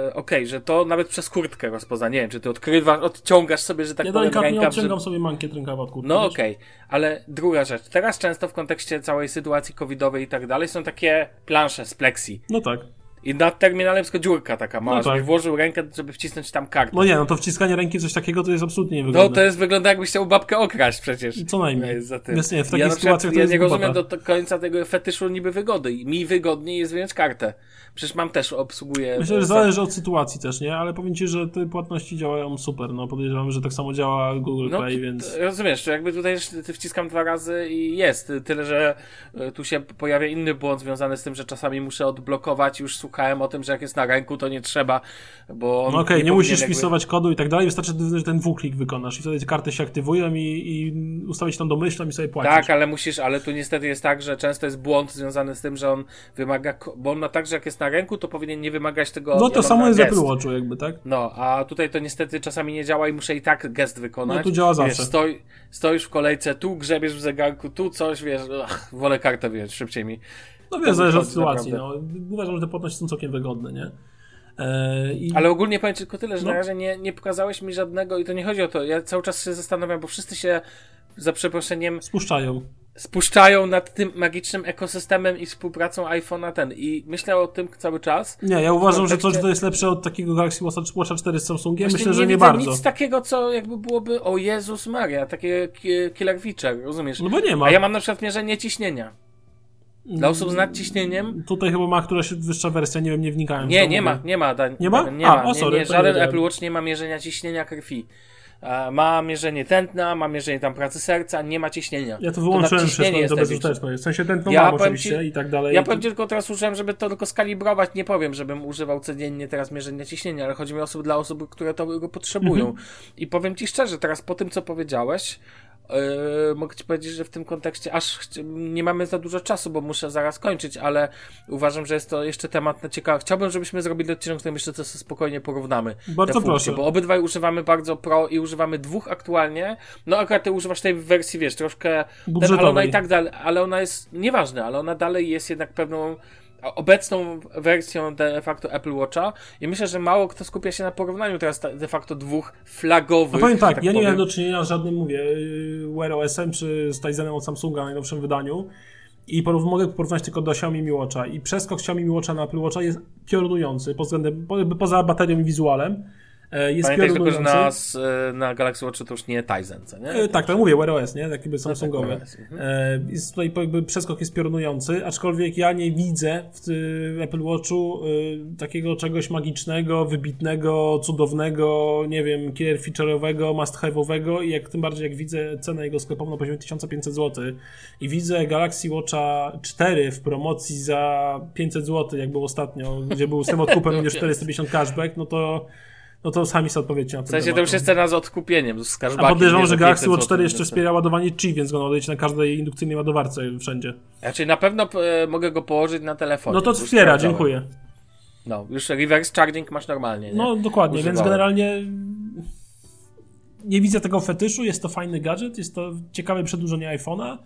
e, okej, okay, że to nawet przez kurtkę rozpozna. Nie wiem, czy ty odkrywasz, odciągasz sobie, że tak ja powiem rękaw. Ja odciągam że... sobie mankiet rękawa od kurtki. No okej, okay. ale druga rzecz. Teraz często w kontekście całej sytuacji covidowej i tak dalej są takie plansze z plexi. No tak. I nad terminalem jest dziurka taka mała, no tak. żebyś włożył rękę, żeby wcisnąć tam kartę. No nie, no to wciskanie ręki coś takiego to jest absolutnie niewygodne. No to jest, wygląda jakbyś chciał babkę okraść przecież. Co najmniej. Za tym. Jest, nie, w takiej ja sytuacji to Ja nie rozumiem do, do końca tego fetyszu niby wygody. Mi wygodniej jest wyjąć kartę. Przecież mam też, obsługuję... Myślę, że zależy od sytuacji też, nie? Ale powiem Ci, że te płatności działają super. No podejrzewam, że tak samo działa Google no, Pay, więc... Rozumiesz, jakby tutaj wciskam dwa razy i jest. Tyle, że e, tu się pojawia inny błąd związany z tym, że czasami muszę odblokować już słuchałem o tym, że jak jest na ręku, to nie trzeba, bo... No okej, okay, nie, nie musisz jakby... wpisywać kodu i tak dalej, wystarczy, że ten dwuklik wykonasz i wtedy te karty się aktywują i, i ustawić tą domyślną i sobie płacisz. Tak, ale musisz, ale tu niestety jest tak, że często jest błąd związany z tym, że on wymaga, bo on ma tak, że jak jest na ręku, to powinien nie wymagać tego... No to samo jest Apple Watchu jakby, tak? No, a tutaj to niestety czasami nie działa i muszę i tak gest wykonać. No tu działa zawsze. Wiesz, stoi, stoisz w kolejce, tu grzebiesz w zegarku, tu coś, wiesz, ach, wolę kartę, wiesz, szybciej mi. No wiesz, zależy od sytuacji, no. Uważam, że te płatności są całkiem wygodne, nie? Eee, i... Ale ogólnie powiem tylko tyle, że no. na razie nie, nie pokazałeś mi żadnego i to nie chodzi o to, ja cały czas się zastanawiam, bo wszyscy się za przeproszeniem spuszczają spuszczają nad tym magicznym ekosystemem i współpracą iPhone'a ten. I myślę o tym cały czas. Nie, ja uważam, że coś to jest lepsze od takiego Galaxy Watcha 4 z Samsungiem. Myślę, że nie, nie bardzo. nic takiego, co jakby byłoby, o Jezus Maria, takie killer feature, rozumiesz? No bo nie ma. A ja mam na przykład mierzenie ciśnienia. Dla osób z nadciśnieniem? Tutaj chyba ma któraś wyższa wersja, nie wiem, nie wnikałem. Nie, nie ma, nie ma. Da, nie ma? Nie A, ma. O, sorry, nie, nie, żaden Apple Watch nie ma mierzenia ciśnienia krwi. Ma mierzenie tętna, ma mierzenie tam pracy serca, nie ma ciśnienia. Ja to wyłączyłem to wszystko, to bezużyteczne W sensie tętno ja mam oczywiście ci, i tak dalej. Ja powiem ci tylko teraz użyłem, żeby to tylko skalibrować. Nie powiem, żebym używał codziennie teraz mierzenia ciśnienia, ale chodzi mi o osób dla osób, które to go potrzebują. Mhm. I powiem ci szczerze, teraz po tym, co powiedziałeś, Yy, mogę ci powiedzieć, że w tym kontekście aż nie mamy za dużo czasu, bo muszę zaraz kończyć, ale uważam, że jest to jeszcze temat na ciekawy. Chciałbym, żebyśmy zrobili odcinek, w którym jeszcze to spokojnie porównamy. Bardzo proszę. Bo obydwaj używamy bardzo pro i używamy dwóch aktualnie. No akurat ty używasz tej wersji, wiesz, troszkę... Ten, ale ona i tak dalej, ale ona jest nieważne, ale ona dalej jest jednak pewną obecną wersją de facto Apple Watcha i myślę, że mało kto skupia się na porównaniu teraz de facto dwóch flagowych. No powiem tak, tak ja powiem. nie miałem do czynienia z żadnym, mówię, Wear OS-em czy z Tizenem od Samsunga w najnowszym wydaniu i porów, mogę porównać tylko do Xiaomi Mi Watcha i przeskok Xiaomi Mi Watcha na Apple Watcha jest piorunujący pod względem, poza baterią i wizualem jest Pamiętaj tylko, że na, e, na Galaxy Watch to już nie Tizen, co nie? E, tak, tak mówię, Wear OS, nie? Tak jakby Samsungowy. No, tak, mhm. jest tutaj jakby przeskok jest piorunujący, aczkolwiek ja nie widzę w Apple Watchu takiego czegoś magicznego, wybitnego, cudownego, nie wiem, killer feature'owego, must have'owego i jak tym bardziej jak widzę cenę jego sklepową na poziomie 1500 zł i widzę Galaxy Watcha 4 w promocji za 500 zł, jak był ostatnio, gdzie był z tym odkupem minus 450 cashback, no to no to sami sobie odpowiedzcie na to. W sensie to już jest cena z odkupieniem, z A podejrzewam, że Galaxy Watch 4 jeszcze wspiera ładowanie Qi, więc go nadajecie na każdej indukcyjnej ładowarce wszędzie. Znaczy na pewno e, mogę go położyć na telefonie. No to wspiera, dziękuję. No, już reverse charging masz normalnie. Nie? No dokładnie, Używałem. więc generalnie nie widzę tego fetyszu, jest to fajny gadżet, jest to ciekawe przedłużenie iPhone'a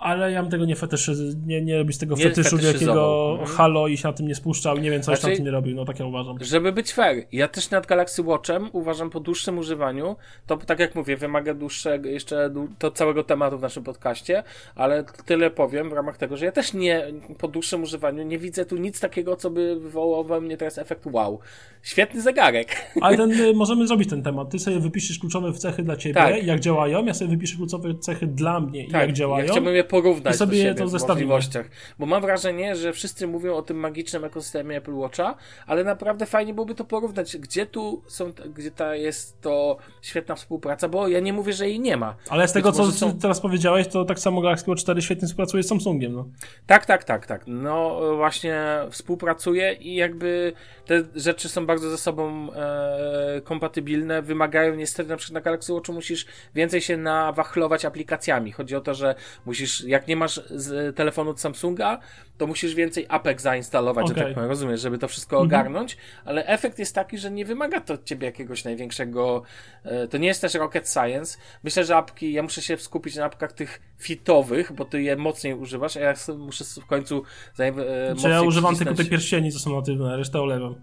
ale ja bym tego nie fetyszy, nie, nie robić tego nie fetyszu wielkiego mhm. halo i się na tym nie spuszczał nie wiem, co znaczy, na tym nie robił, no tak ja uważam. Żeby być fair, ja też nad Galaxy Watchem uważam po dłuższym używaniu, to tak jak mówię, wymaga dłuższego, jeszcze to całego tematu w naszym podcaście, ale tyle powiem w ramach tego, że ja też nie, po dłuższym używaniu nie widzę tu nic takiego, co by wywołało we mnie teraz efekt wow. Świetny zegarek. Ale ten, y, możemy zrobić ten temat. Ty sobie wypiszesz kluczowe cechy dla ciebie, tak. jak działają, ja sobie wypiszę kluczowe cechy dla mnie i tak. jak działają. Ja porównać I sobie to w możliwościach. Bo mam wrażenie, że wszyscy mówią o tym magicznym ekosystemie Apple Watcha, ale naprawdę fajnie byłoby to porównać, gdzie tu są, gdzie ta jest to świetna współpraca, bo ja nie mówię, że jej nie ma. Ale z tego, co są... teraz powiedziałeś, to tak samo Galaxy Watch 4 świetnie współpracuje z Samsungiem, no. Tak, tak, tak, tak. No właśnie współpracuje i jakby te rzeczy są bardzo ze sobą e, kompatybilne, wymagają niestety na przykład na Galaxy Watchu musisz więcej się nawachlować aplikacjami. Chodzi o to, że musisz, jak nie masz z telefonu od Samsunga, to musisz więcej apek zainstalować, okay. że tak powiem, rozumiesz, żeby to wszystko mhm. ogarnąć, ale efekt jest taki, że nie wymaga to od ciebie jakiegoś największego, e, to nie jest też rocket science. Myślę, że apki, ja muszę się skupić na apkach tych fitowych, bo ty je mocniej używasz, a ja muszę w końcu zanim, e, Czy ja używam tylko te pierścieni, co są natywne, resztę olewam.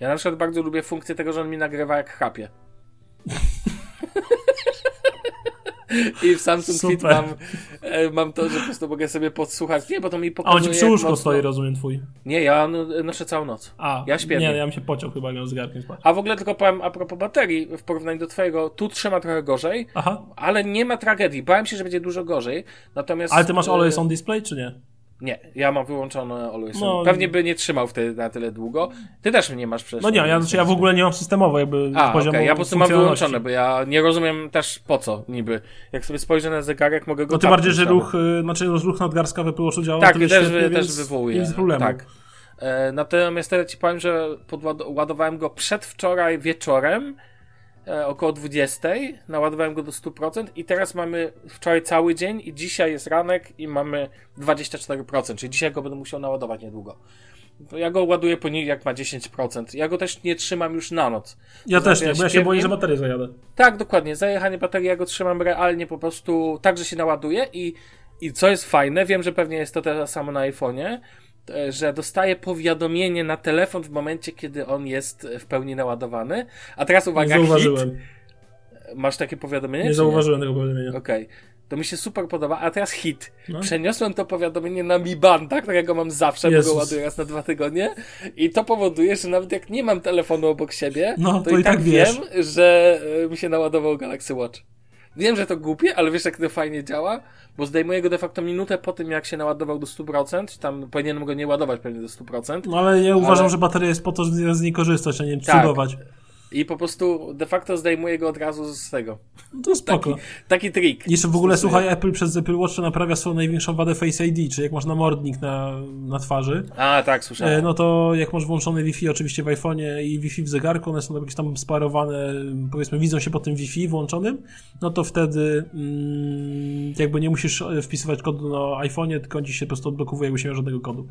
Ja na przykład bardzo lubię funkcję tego, że on mi nagrywa jak chapie. I w Samsung Super. Fit mam, e, mam to, że po prostu mogę sobie podsłuchać. Nie, bo to mi pokazuje. A on ci przy łóżku stoi, rozumiem twój. Nie, ja noszę całą noc. A, ja śpię. Nie, ja bym się pociął chyba miał zegarkiem spać. A w ogóle tylko powiem a propos baterii, w porównaniu do twojego, tu trzyma trochę gorzej, Aha. ale nie ma tragedii. Bałem się, że będzie dużo gorzej. Natomiast. Ale ty masz always on display, czy nie? Nie, ja mam wyłączone Always no, Pewnie by nie trzymał wtedy na tyle długo. Ty też nie masz przecież. No nie, ja, znaczy ja w ogóle nie mam systemowo jakby A, poziomu okay. Ja po prostu mam wyłączone, bo ja nie rozumiem też po co niby. Jak sobie spojrzę na zegarek, mogę go No tym bardziej, że ruch, y, znaczy ruch nadgarstka w Apple działa Tak, też, świetnie, też wywołuje. Nic problemu. Tak. E, natomiast teraz ci powiem, że podładowałem go przedwczoraj wieczorem, około 20. Naładowałem go do 100% i teraz mamy wczoraj cały dzień i dzisiaj jest ranek i mamy 24%, czyli dzisiaj go będę musiał naładować niedługo. Ja go ładuję po niej jak ma 10%. Ja go też nie trzymam już na noc. Ja To też znaczy, nie, bo ja się boję, że baterię zajadę. Tak, dokładnie. Zajechanie baterii ja go trzymam realnie po prostu tak, że się naładuje i, i co jest fajne, wiem, że pewnie jest to teraz samo na iPhone'ie, e, że dostaję powiadomienie na telefon w momencie, kiedy on jest w pełni naładowany. A teraz Nie uwaga, hit. zauważyłem. Masz takie powiadomienie? Nie zauważyłem tego powiadomienia. Okej. To mi się super podoba, a teraz hit. No. Przeniosłem to powiadomienie na Mi Banda, którego mam zawsze, bo Jezus. go ładuję raz na dwa tygodnie. I to powoduje, że nawet jak nie mam telefonu obok siebie, No, to, to i i tak tak wiem, że e, mi się naładował Galaxy Watch. Wiem, że to głupie, ale wiesz jak to fajnie działa? Bo zdejmuję go de facto minutę po tym, jak się naładował do 100%, tam powinienem go nie ładować pewnie do 100%. No ale ja uważam, Ale- że bateria jest po to, żeby z niej korzystać, a nie Tak. cudować. I po prostu de facto zdejmuję go od razu z tego. No to spoko. Taki, taki trik. Jeszcze w ogóle, słuchaj, Apple przez Apple Watch naprawia swoją największą wadę Face ID, czyli jak masz namordnik na, na twarzy, A, tak, słyszałem. e, no to jak masz włączone Wi-Fi oczywiście w iPhone'ie i Wi-Fi w zegarku, one są jakieś tam sparowane, powiedzmy, widzą się po tym Wi-Fi włączonym, no to wtedy mm, jakby nie musisz wpisywać kodu na iPhone'ie, tylko on ci się po prostu odblokowuje, jakbyś nie miał żadnego kodu.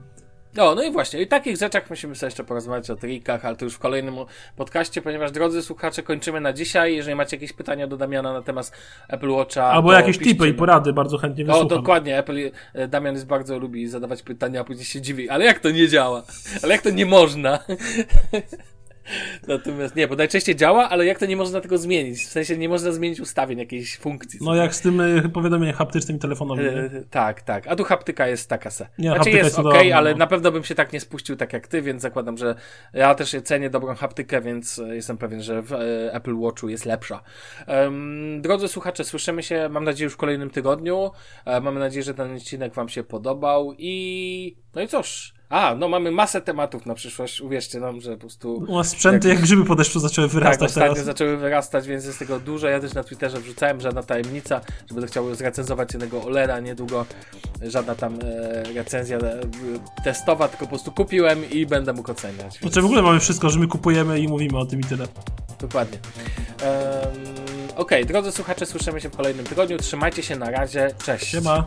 O, no i właśnie, i takich rzeczach musimy sobie jeszcze porozmawiać o trikach, ale to już w kolejnym podcaście, ponieważ drodzy słuchacze, kończymy na dzisiaj. Jeżeli macie jakieś pytania do Damiana na temat Apple Watcha, Albo jakieś piszcie tipy i porady, bardzo chętnie O, wysłucham. dokładnie, Apple, e, Damian jest bardzo lubi zadawać pytania, a później się dziwi, ale jak to nie działa? Ale jak to nie można? Natomiast nie, bo najczęściej działa, ale jak to nie można tego zmienić? W sensie nie można zmienić ustawień jakiejś funkcji. No jak z tym e, powiadomieniem haptycznym telefonowym. E, tak, tak. A tu haptyka jest taka se. Nie, znaczy jest jest ok, cudowna, ale no. na pewno bym się tak nie spuścił tak jak ty, więc zakładam, że ja też cenię dobrą haptykę, więc e, jestem pewien, że w Apple Watchu jest lepsza. Em, drodzy słuchacze, słyszymy się, mam nadzieję, już w kolejnym tygodniu. E, mamy nadzieję, że ten odcinek wam się podobał i no i cóż. A, no mamy masę tematów na przyszłość, uwierzcie nam, że po prostu U nas sprzęty jak grzyby po deszczu zaczęły tak, wyrastać ostatnio teraz. zaczęły wyrastać, więc jest tego dużo. Ja też na Twitterze wrzucałem, żadna tajemnica, że będę chciał zrecenzować jednego OLEDa niedługo. Żadna tam e, recenzja e, testowa, tylko po prostu kupiłem i będę mógł oceniać. Znaczy w ogóle mamy wszystko, że my kupujemy i mówimy o tym i tyle. Dokładnie. Um, Okej, drodzy słuchacze, słyszymy się w kolejnym tygodniu. Trzymajcie się, na razie. Cześć. Siema.